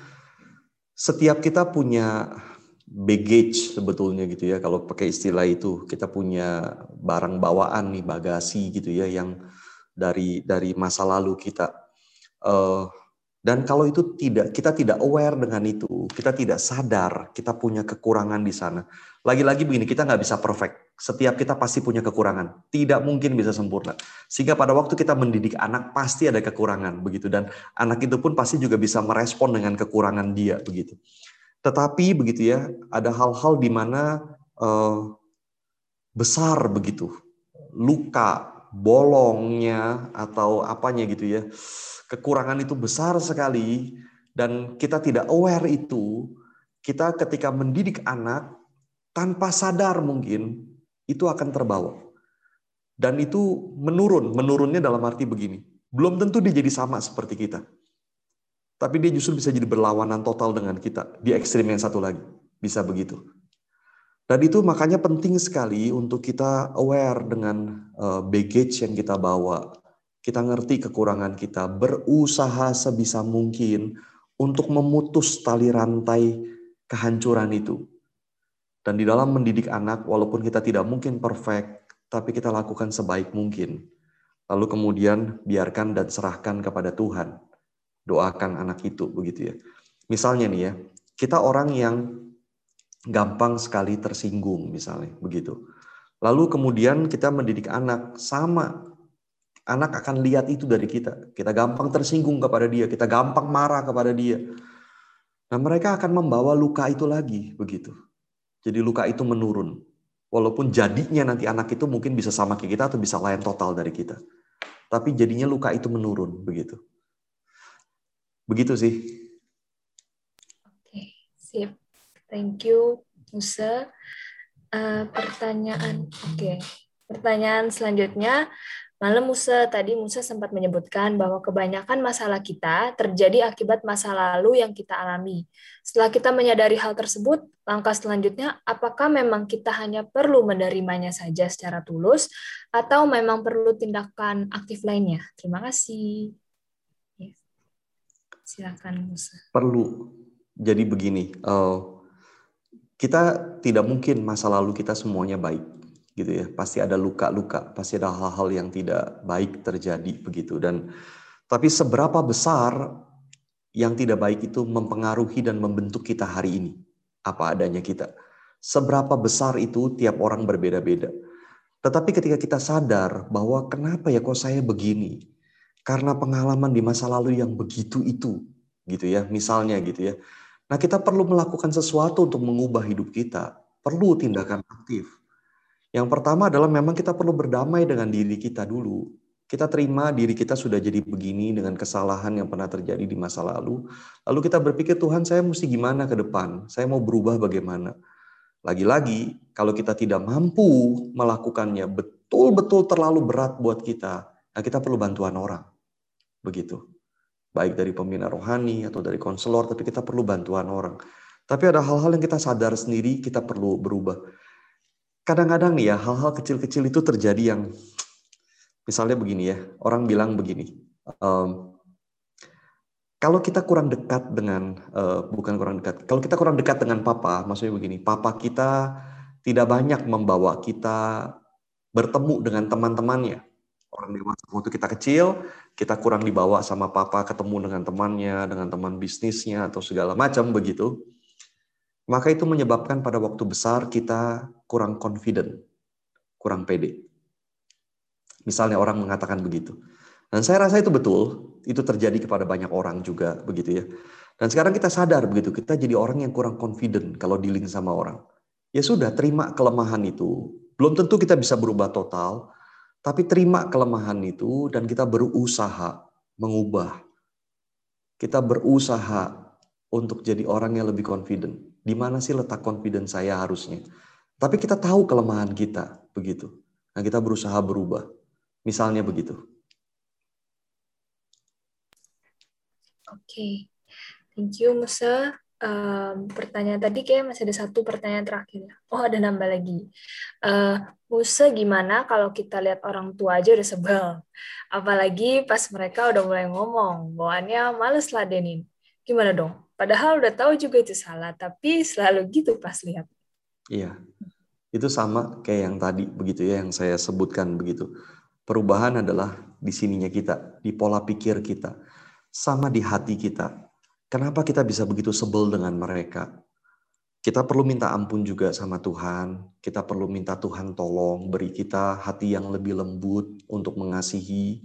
S1: setiap kita punya baggage sebetulnya gitu ya. Kalau pakai istilah itu, kita punya barang bawaan nih, bagasi gitu ya, yang dari dari masa lalu kita. Uh, dan kalau itu tidak kita tidak aware dengan itu, kita tidak sadar kita punya kekurangan di sana. Lagi-lagi begini, kita nggak bisa perfect. Setiap kita pasti punya kekurangan. Tidak mungkin bisa sempurna. Sehingga pada waktu kita mendidik anak pasti ada kekurangan begitu dan anak itu pun pasti juga bisa merespon dengan kekurangan dia begitu. Tetapi begitu ya, ada hal-hal di mana uh, besar begitu. Luka, bolongnya atau apanya gitu ya kekurangan itu besar sekali dan kita tidak aware itu, kita ketika mendidik anak tanpa sadar mungkin itu akan terbawa. Dan itu menurun, menurunnya dalam arti begini. Belum tentu dia jadi sama seperti kita. Tapi dia justru bisa jadi berlawanan total dengan kita. Di ekstrim yang satu lagi. Bisa begitu. Dan itu makanya penting sekali untuk kita aware dengan uh, baggage yang kita bawa, kita ngerti kekurangan kita, berusaha sebisa mungkin untuk memutus tali rantai kehancuran itu. Dan di dalam mendidik anak, walaupun kita tidak mungkin perfect, tapi kita lakukan sebaik mungkin. Lalu kemudian biarkan dan serahkan kepada Tuhan. Doakan anak itu, begitu ya. Misalnya nih ya, kita orang yang gampang sekali tersinggung misalnya, begitu. Lalu kemudian kita mendidik anak sama Anak akan lihat itu dari kita. Kita gampang tersinggung kepada dia, kita gampang marah kepada dia. Nah, mereka akan membawa luka itu lagi, begitu. Jadi luka itu menurun. Walaupun jadinya nanti anak itu mungkin bisa sama kayak kita atau bisa lain total dari kita. Tapi jadinya luka itu menurun, begitu. Begitu sih.
S2: Sip. Thank you, Musa. Uh, pertanyaan, oke. Okay. Pertanyaan selanjutnya, Malam Musa, tadi Musa sempat menyebutkan bahwa kebanyakan masalah kita terjadi akibat masa lalu yang kita alami. Setelah kita menyadari hal tersebut, langkah selanjutnya, apakah memang kita hanya perlu menerimanya saja secara tulus, atau memang perlu tindakan aktif lainnya? Terima kasih. Ya. Silakan Musa.
S1: Perlu. Jadi begini, uh, kita tidak mungkin masa lalu kita semuanya baik gitu ya. Pasti ada luka-luka pasti ada hal-hal yang tidak baik terjadi begitu. Dan tapi seberapa besar yang tidak baik itu mempengaruhi dan membentuk kita hari ini? Apa adanya kita. Seberapa besar itu tiap orang berbeda-beda. Tetapi ketika kita sadar bahwa kenapa ya kok saya begini? Karena pengalaman di masa lalu yang begitu itu gitu ya misalnya gitu ya. Nah kita perlu melakukan sesuatu untuk mengubah hidup kita. Perlu tindakan aktif yang pertama adalah memang kita perlu berdamai dengan diri kita dulu. Kita terima diri kita sudah jadi begini dengan kesalahan yang pernah terjadi di masa lalu. Lalu kita berpikir, Tuhan saya mesti gimana ke depan? Saya mau berubah bagaimana? Lagi-lagi, kalau kita tidak mampu melakukannya betul-betul terlalu berat buat kita, nah kita perlu bantuan orang. Begitu. Baik dari pembina rohani atau dari konselor, tapi kita perlu bantuan orang. Tapi ada hal-hal yang kita sadar sendiri, kita perlu berubah kadang-kadang nih ya hal-hal kecil-kecil itu terjadi yang misalnya begini ya orang bilang begini um, kalau kita kurang dekat dengan uh, bukan kurang dekat kalau kita kurang dekat dengan papa maksudnya begini papa kita tidak banyak membawa kita bertemu dengan teman-temannya. Orang dewasa waktu kita kecil kita kurang dibawa sama papa ketemu dengan temannya dengan teman bisnisnya atau segala macam begitu maka itu menyebabkan pada waktu besar kita kurang confident, kurang pede. Misalnya orang mengatakan begitu. Dan saya rasa itu betul, itu terjadi kepada banyak orang juga begitu ya. Dan sekarang kita sadar begitu, kita jadi orang yang kurang confident kalau dealing sama orang. Ya sudah, terima kelemahan itu. Belum tentu kita bisa berubah total, tapi terima kelemahan itu dan kita berusaha mengubah. Kita berusaha untuk jadi orang yang lebih confident. Di mana sih letak confidence saya harusnya? Tapi kita tahu kelemahan kita, begitu. Nah, kita berusaha berubah. Misalnya begitu.
S2: Oke, okay. thank you Musa. Um, pertanyaan tadi kayak masih ada satu pertanyaan terakhir. Oh, ada nambah lagi. Uh, Musa gimana kalau kita lihat orang tua aja udah sebel? Apalagi pas mereka udah mulai ngomong, bawaannya males ladenin. Gimana dong? Padahal udah tahu juga itu salah, tapi selalu gitu pas lihat.
S1: Iya, itu sama kayak yang tadi begitu ya, yang saya sebutkan begitu. Perubahan adalah di sininya kita, di pola pikir kita, sama di hati kita. Kenapa kita bisa begitu sebel dengan mereka? Kita perlu minta ampun juga sama Tuhan. Kita perlu minta Tuhan tolong beri kita hati yang lebih lembut untuk mengasihi.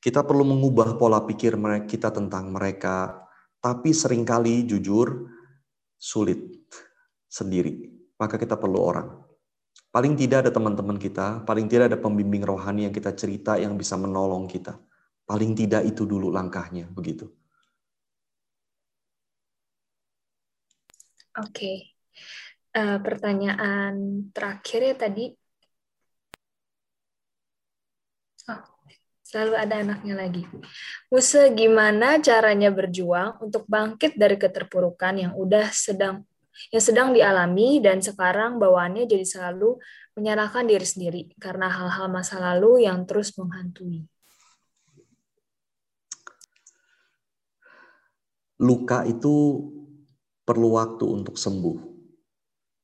S1: Kita perlu mengubah pola pikir kita tentang mereka tapi sering kali jujur sulit sendiri. Maka kita perlu orang. Paling tidak ada teman-teman kita, paling tidak ada pembimbing rohani yang kita cerita yang bisa menolong kita. Paling tidak itu dulu langkahnya, begitu.
S2: Oke. Okay. Uh, eh, pertanyaan terakhir ya tadi Selalu ada anaknya lagi. Musa, gimana caranya berjuang untuk bangkit dari keterpurukan yang udah sedang yang sedang dialami dan sekarang bawaannya jadi selalu menyalahkan diri sendiri karena hal-hal masa lalu yang terus menghantui.
S1: Luka itu perlu waktu untuk sembuh.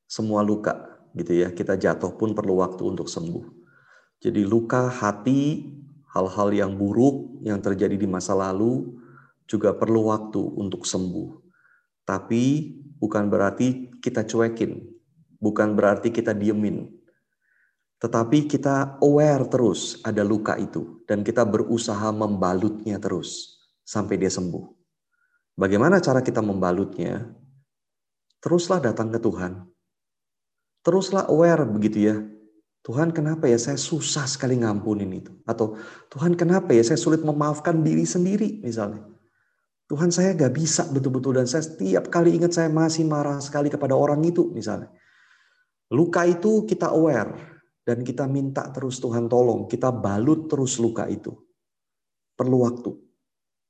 S1: Semua luka gitu ya, kita jatuh pun perlu waktu untuk sembuh. Jadi luka hati hal-hal yang buruk yang terjadi di masa lalu juga perlu waktu untuk sembuh. Tapi bukan berarti kita cuekin, bukan berarti kita diemin. Tetapi kita aware terus ada luka itu dan kita berusaha membalutnya terus sampai dia sembuh. Bagaimana cara kita membalutnya? Teruslah datang ke Tuhan. Teruslah aware begitu ya Tuhan kenapa ya saya susah sekali ngampunin itu? Atau Tuhan kenapa ya saya sulit memaafkan diri sendiri misalnya? Tuhan saya nggak bisa betul-betul dan saya setiap kali ingat saya masih marah sekali kepada orang itu misalnya. Luka itu kita aware dan kita minta terus Tuhan tolong, kita balut terus luka itu. Perlu waktu.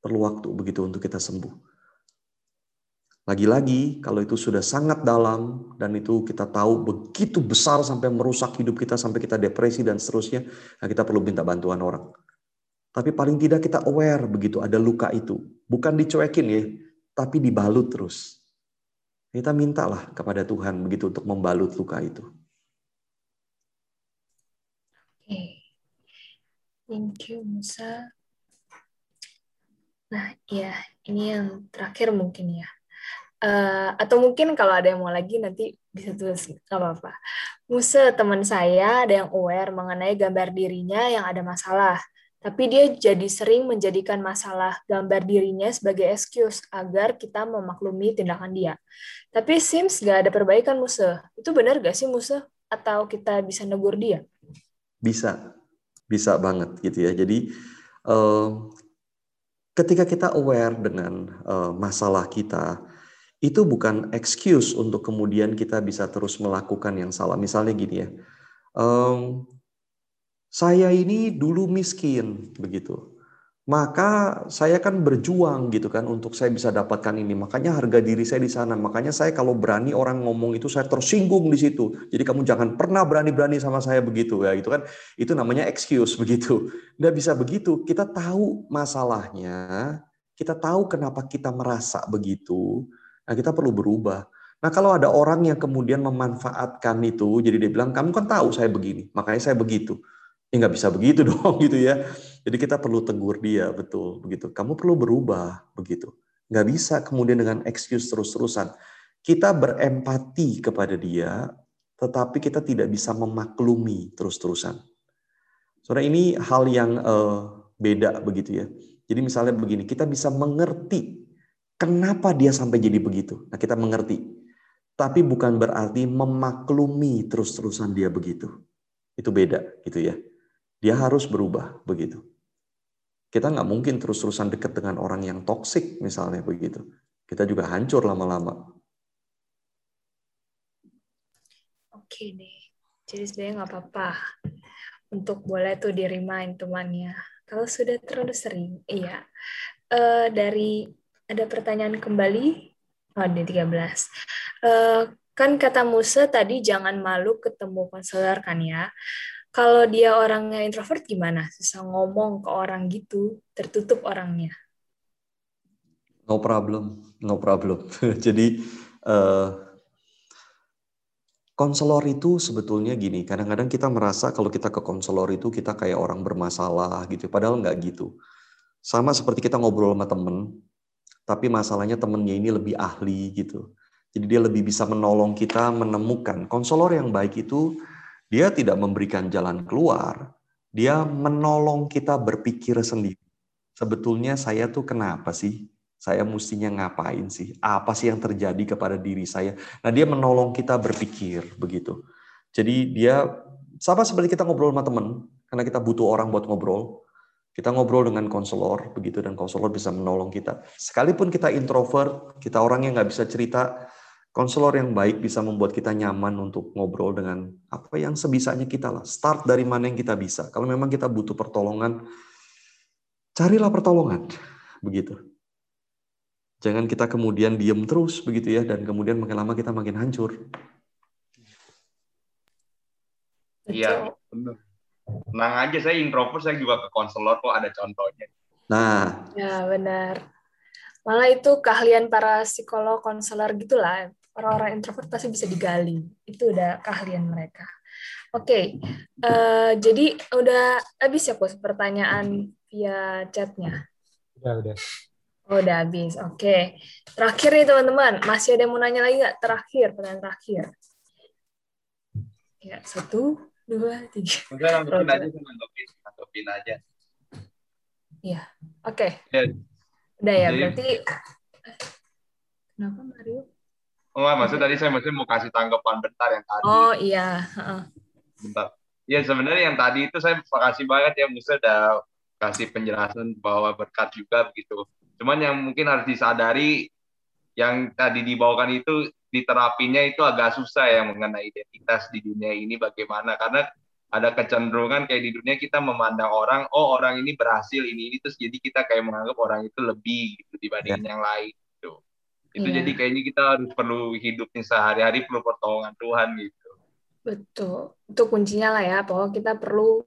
S1: Perlu waktu begitu untuk kita sembuh. Lagi-lagi kalau itu sudah sangat dalam dan itu kita tahu begitu besar sampai merusak hidup kita sampai kita depresi dan seterusnya, nah kita perlu minta bantuan orang. Tapi paling tidak kita aware begitu ada luka itu. Bukan dicuekin ya, tapi dibalut terus. Kita mintalah kepada Tuhan begitu untuk membalut luka itu.
S2: Oke. Thank you, Musa. Nah, ya, ini yang terakhir mungkin ya. Uh, atau mungkin kalau ada yang mau lagi nanti bisa tulis nggak apa-apa. Musa teman saya ada yang aware mengenai gambar dirinya yang ada masalah tapi dia jadi sering menjadikan masalah gambar dirinya sebagai excuse agar kita memaklumi tindakan dia. Tapi Sims gak ada perbaikan Musa. Itu benar gak sih Musa? Atau kita bisa negur dia?
S1: Bisa, bisa banget gitu ya. Jadi uh, ketika kita aware dengan uh, masalah kita, itu bukan excuse untuk kemudian kita bisa terus melakukan yang salah. Misalnya gini ya, um, saya ini dulu miskin begitu. Maka saya kan berjuang gitu kan untuk saya bisa dapatkan ini. Makanya harga diri saya di sana. Makanya saya kalau berani orang ngomong itu saya tersinggung di situ. Jadi kamu jangan pernah berani-berani sama saya begitu ya gitu kan. Itu namanya excuse <laughs> begitu. Nggak bisa begitu. Kita tahu masalahnya. Kita tahu kenapa kita merasa begitu. Nah kita perlu berubah. Nah kalau ada orang yang kemudian memanfaatkan itu, jadi dia bilang, kamu kan tahu saya begini, makanya saya begitu. Ya nggak bisa begitu <laughs> dong gitu ya. Jadi kita perlu tegur dia betul begitu. Kamu perlu berubah begitu. Nggak bisa kemudian dengan excuse terus-terusan. Kita berempati kepada dia, tetapi kita tidak bisa memaklumi terus-terusan. Saudara ini hal yang uh, beda begitu ya. Jadi misalnya begini, kita bisa mengerti kenapa dia sampai jadi begitu. Nah kita mengerti. Tapi bukan berarti memaklumi terus-terusan dia begitu. Itu beda gitu ya. Dia harus berubah begitu. Kita nggak mungkin terus-terusan dekat dengan orang yang toksik misalnya begitu. Kita juga hancur lama-lama.
S2: Oke deh. Jadi sebenarnya nggak apa-apa untuk boleh tuh di remind temannya. Kalau sudah terlalu sering, iya. Uh, dari ada pertanyaan kembali. Oh, di 13. Uh, kan kata Musa tadi jangan malu ketemu konselor kan ya. Kalau dia orangnya introvert gimana? Susah ngomong ke orang gitu, tertutup orangnya.
S1: No problem, no problem. <laughs> Jadi uh, konselor itu sebetulnya gini. Kadang-kadang kita merasa kalau kita ke konselor itu kita kayak orang bermasalah gitu. Padahal nggak gitu. Sama seperti kita ngobrol sama temen, tapi masalahnya temennya ini lebih ahli gitu. Jadi dia lebih bisa menolong kita menemukan. Konselor yang baik itu dia tidak memberikan jalan keluar, dia menolong kita berpikir sendiri. Sebetulnya saya tuh kenapa sih? Saya mestinya ngapain sih? Apa sih yang terjadi kepada diri saya? Nah, dia menolong kita berpikir begitu. Jadi dia sama seperti kita ngobrol sama teman, karena kita butuh orang buat ngobrol. Kita ngobrol dengan konselor begitu dan konselor bisa menolong kita. Sekalipun kita introvert, kita orang yang nggak bisa cerita, konselor yang baik bisa membuat kita nyaman untuk ngobrol dengan apa yang sebisanya kita lah. Start dari mana yang kita bisa. Kalau memang kita butuh pertolongan, carilah pertolongan. Begitu. Jangan kita kemudian diem terus begitu ya, dan kemudian makin lama kita makin hancur.
S4: Iya, benar. Tenang aja, saya introvert, saya juga ke konselor kok ada contohnya.
S1: Nah.
S2: Ya, benar. Malah itu keahlian para psikolog, konselor gitulah orang-orang introvert pasti bisa digali. Itu udah keahlian mereka. Oke, okay. uh, eh, jadi udah habis ya, Kus, pertanyaan via chatnya?
S3: Udah, udah.
S2: Oh, udah habis. Oke. Okay. Terakhir nih, teman-teman. Masih ada yang mau nanya lagi nggak? Terakhir, pertanyaan terakhir. Ya, satu, dua, tiga.
S4: Udah, nanggepin aja, nanggepin, nanggepin aja.
S2: Iya, oke. Okay. Ya. Udah ya, berarti... Kenapa, Mario?
S4: Oh, maksud tadi saya masih mau kasih tanggapan bentar yang tadi.
S2: Oh iya.
S4: Bentar. Ya sebenarnya yang tadi itu saya makasih banget ya Musa udah kasih penjelasan bahwa berkat juga begitu. Cuman yang mungkin harus disadari yang tadi dibawakan itu diterapinya itu agak susah ya mengenai identitas di dunia ini bagaimana karena ada kecenderungan kayak di dunia kita memandang orang oh orang ini berhasil ini ini terus jadi kita kayak menganggap orang itu lebih gitu dibandingin yeah. yang lain gitu itu yeah. jadi kayaknya kita harus perlu hidupnya sehari-hari perlu pertolongan Tuhan gitu
S2: betul itu kuncinya lah ya pokoknya kita perlu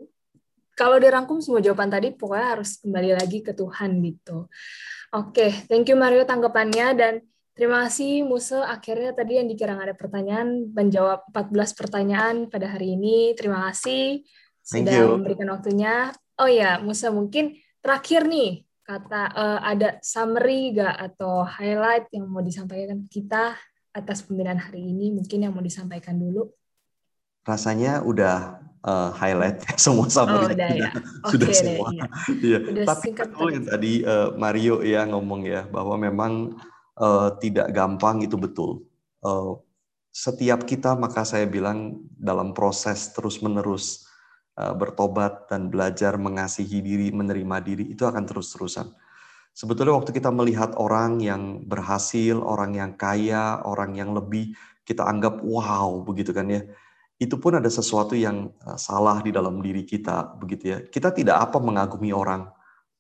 S2: kalau dirangkum semua jawaban tadi pokoknya harus kembali lagi ke Tuhan gitu oke okay. thank you Mario tanggapannya dan Terima kasih Muse. Akhirnya tadi yang dikira ada pertanyaan menjawab 14 pertanyaan pada hari ini. Terima kasih sudah memberikan waktunya. Oh ya, Musa mungkin terakhir nih kata uh, ada summary gak atau highlight yang mau disampaikan kita atas pembinaan hari ini mungkin yang mau disampaikan dulu.
S1: Rasanya udah uh, highlight <laughs> semua summary oh, udah, ya. sudah okay, semua. Iya. iya. Tapi betul yang tadi uh, Mario ya ngomong ya bahwa memang uh, tidak gampang itu betul. Uh, setiap kita maka saya bilang dalam proses terus-menerus uh, bertobat dan belajar mengasihi diri, menerima diri itu akan terus-terusan. Sebetulnya waktu kita melihat orang yang berhasil, orang yang kaya, orang yang lebih kita anggap wow begitu kan ya. Itu pun ada sesuatu yang salah di dalam diri kita begitu ya. Kita tidak apa mengagumi orang.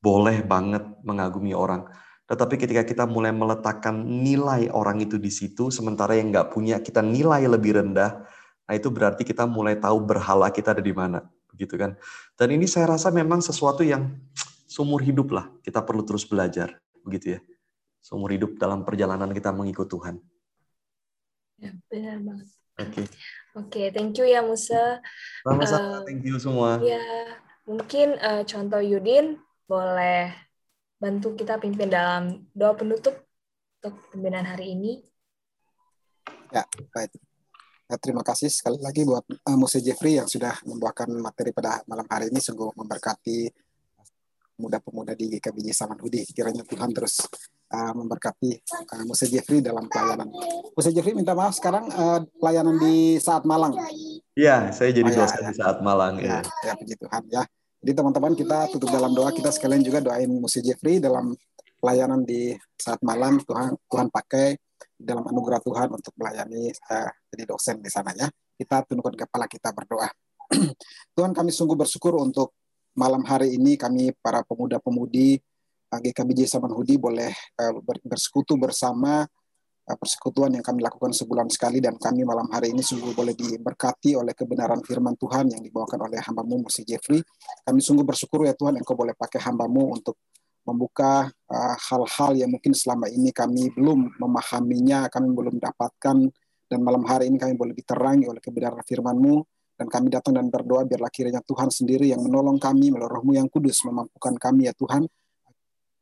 S1: Boleh banget mengagumi orang tetapi ketika kita mulai meletakkan nilai orang itu di situ, sementara yang nggak punya kita nilai lebih rendah, nah itu berarti kita mulai tahu berhala kita ada di mana, begitu kan? Dan ini saya rasa memang sesuatu yang seumur hidup lah kita perlu terus belajar, begitu ya? Seumur hidup dalam perjalanan kita mengikut Tuhan.
S2: Ya, benar banget.
S1: Oke. Okay.
S2: Oke, okay, thank you ya Musa.
S1: Sama-sama, uh, thank you semua.
S2: Ya, mungkin uh, contoh Yudin boleh bantu kita pimpin dalam doa penutup untuk pembinaan hari ini.
S5: Ya, baik. Ya, terima kasih sekali lagi buat uh, Muse Jeffrey yang sudah membawakan materi pada malam hari ini sungguh memberkati pemuda-pemuda di GKBJ Samanhudi. Kiranya Tuhan terus uh, memberkati uh, Muse Jeffrey dalam pelayanan. Muse Jeffrey minta maaf sekarang uh, pelayanan di saat Malang.
S1: Iya, saya jadi oh, ya, dosen ya, di saat Malang.
S5: Ya, ya, ya puji Tuhan ya. Jadi teman-teman kita tutup dalam doa kita sekalian juga doain Musi Jeffrey dalam pelayanan di saat malam Tuhan Tuhan pakai dalam anugerah Tuhan untuk melayani uh, jadi dosen di sananya. Kita tundukkan kepala kita berdoa. <clears throat> Tuhan kami sungguh bersyukur untuk malam hari ini kami para pemuda-pemudi uh, GKBJ Samanhudi boleh uh, bersekutu bersama Eh, persekutuan yang kami lakukan sebulan sekali dan kami malam hari ini sungguh boleh diberkati oleh kebenaran firman Tuhan yang dibawakan oleh hambamu Musi Jeffrey. Kami sungguh bersyukur ya Tuhan Engkau boleh pakai hambamu untuk membuka eh, hal-hal uh, yang mungkin selama ini kami belum memahaminya, kami belum dapatkan. Dan malam hari ini kami boleh diterangi oleh kebenaran firman-Mu. Dan kami datang dan berdoa biarlah kiranya Tuhan sendiri yang menolong kami melalui rohmu yang kudus memampukan kami ya Tuhan.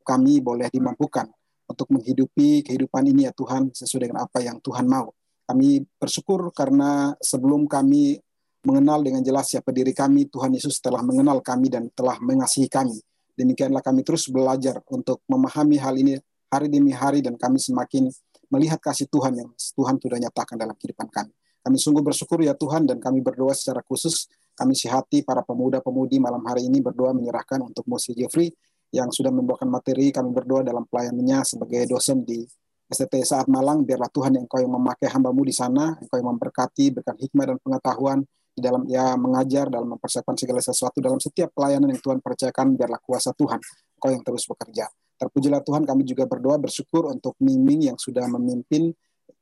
S5: Kami boleh dimampukan untuk menghidupi kehidupan ini ya Tuhan sesuai dengan apa yang Tuhan mau. Kami bersyukur karena sebelum kami mengenal dengan jelas siapa diri kami, Tuhan Yesus telah mengenal kami dan telah mengasihi kami. Demikianlah kami terus belajar untuk memahami hal ini hari demi hari dan kami semakin melihat kasih Tuhan yang Tuhan sudah nyatakan dalam kehidupan kami. Kami sungguh bersyukur ya Tuhan dan kami berdoa secara khusus kami sihati para pemuda-pemudi malam hari ini berdoa menyerahkan untuk Musi Jeffrey yang sudah membawakan materi kami berdoa dalam pelayanannya sebagai dosen di STT Saat Malang. Biarlah Tuhan yang kau yang memakai hambamu di sana engkau yang memberkati berikan hikmah dan pengetahuan di dalam ya mengajar dalam mempersiapkan segala sesuatu dalam setiap pelayanan yang Tuhan percayakan. Biarlah kuasa Tuhan engkau yang terus bekerja. Terpujilah Tuhan kami juga berdoa bersyukur untuk Miming yang sudah memimpin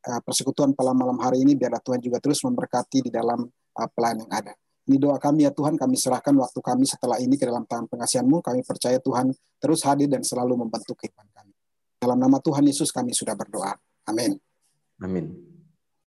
S5: uh, persekutuan pada malam hari ini. Biarlah Tuhan juga terus memberkati di dalam uh, pelayanan yang ada ini doa kami ya Tuhan, kami serahkan waktu kami setelah ini ke dalam tangan pengasihan-Mu. Kami percaya Tuhan terus hadir dan selalu membantu kehidupan kami. Dalam nama Tuhan Yesus kami sudah berdoa. Amin.
S1: Amin.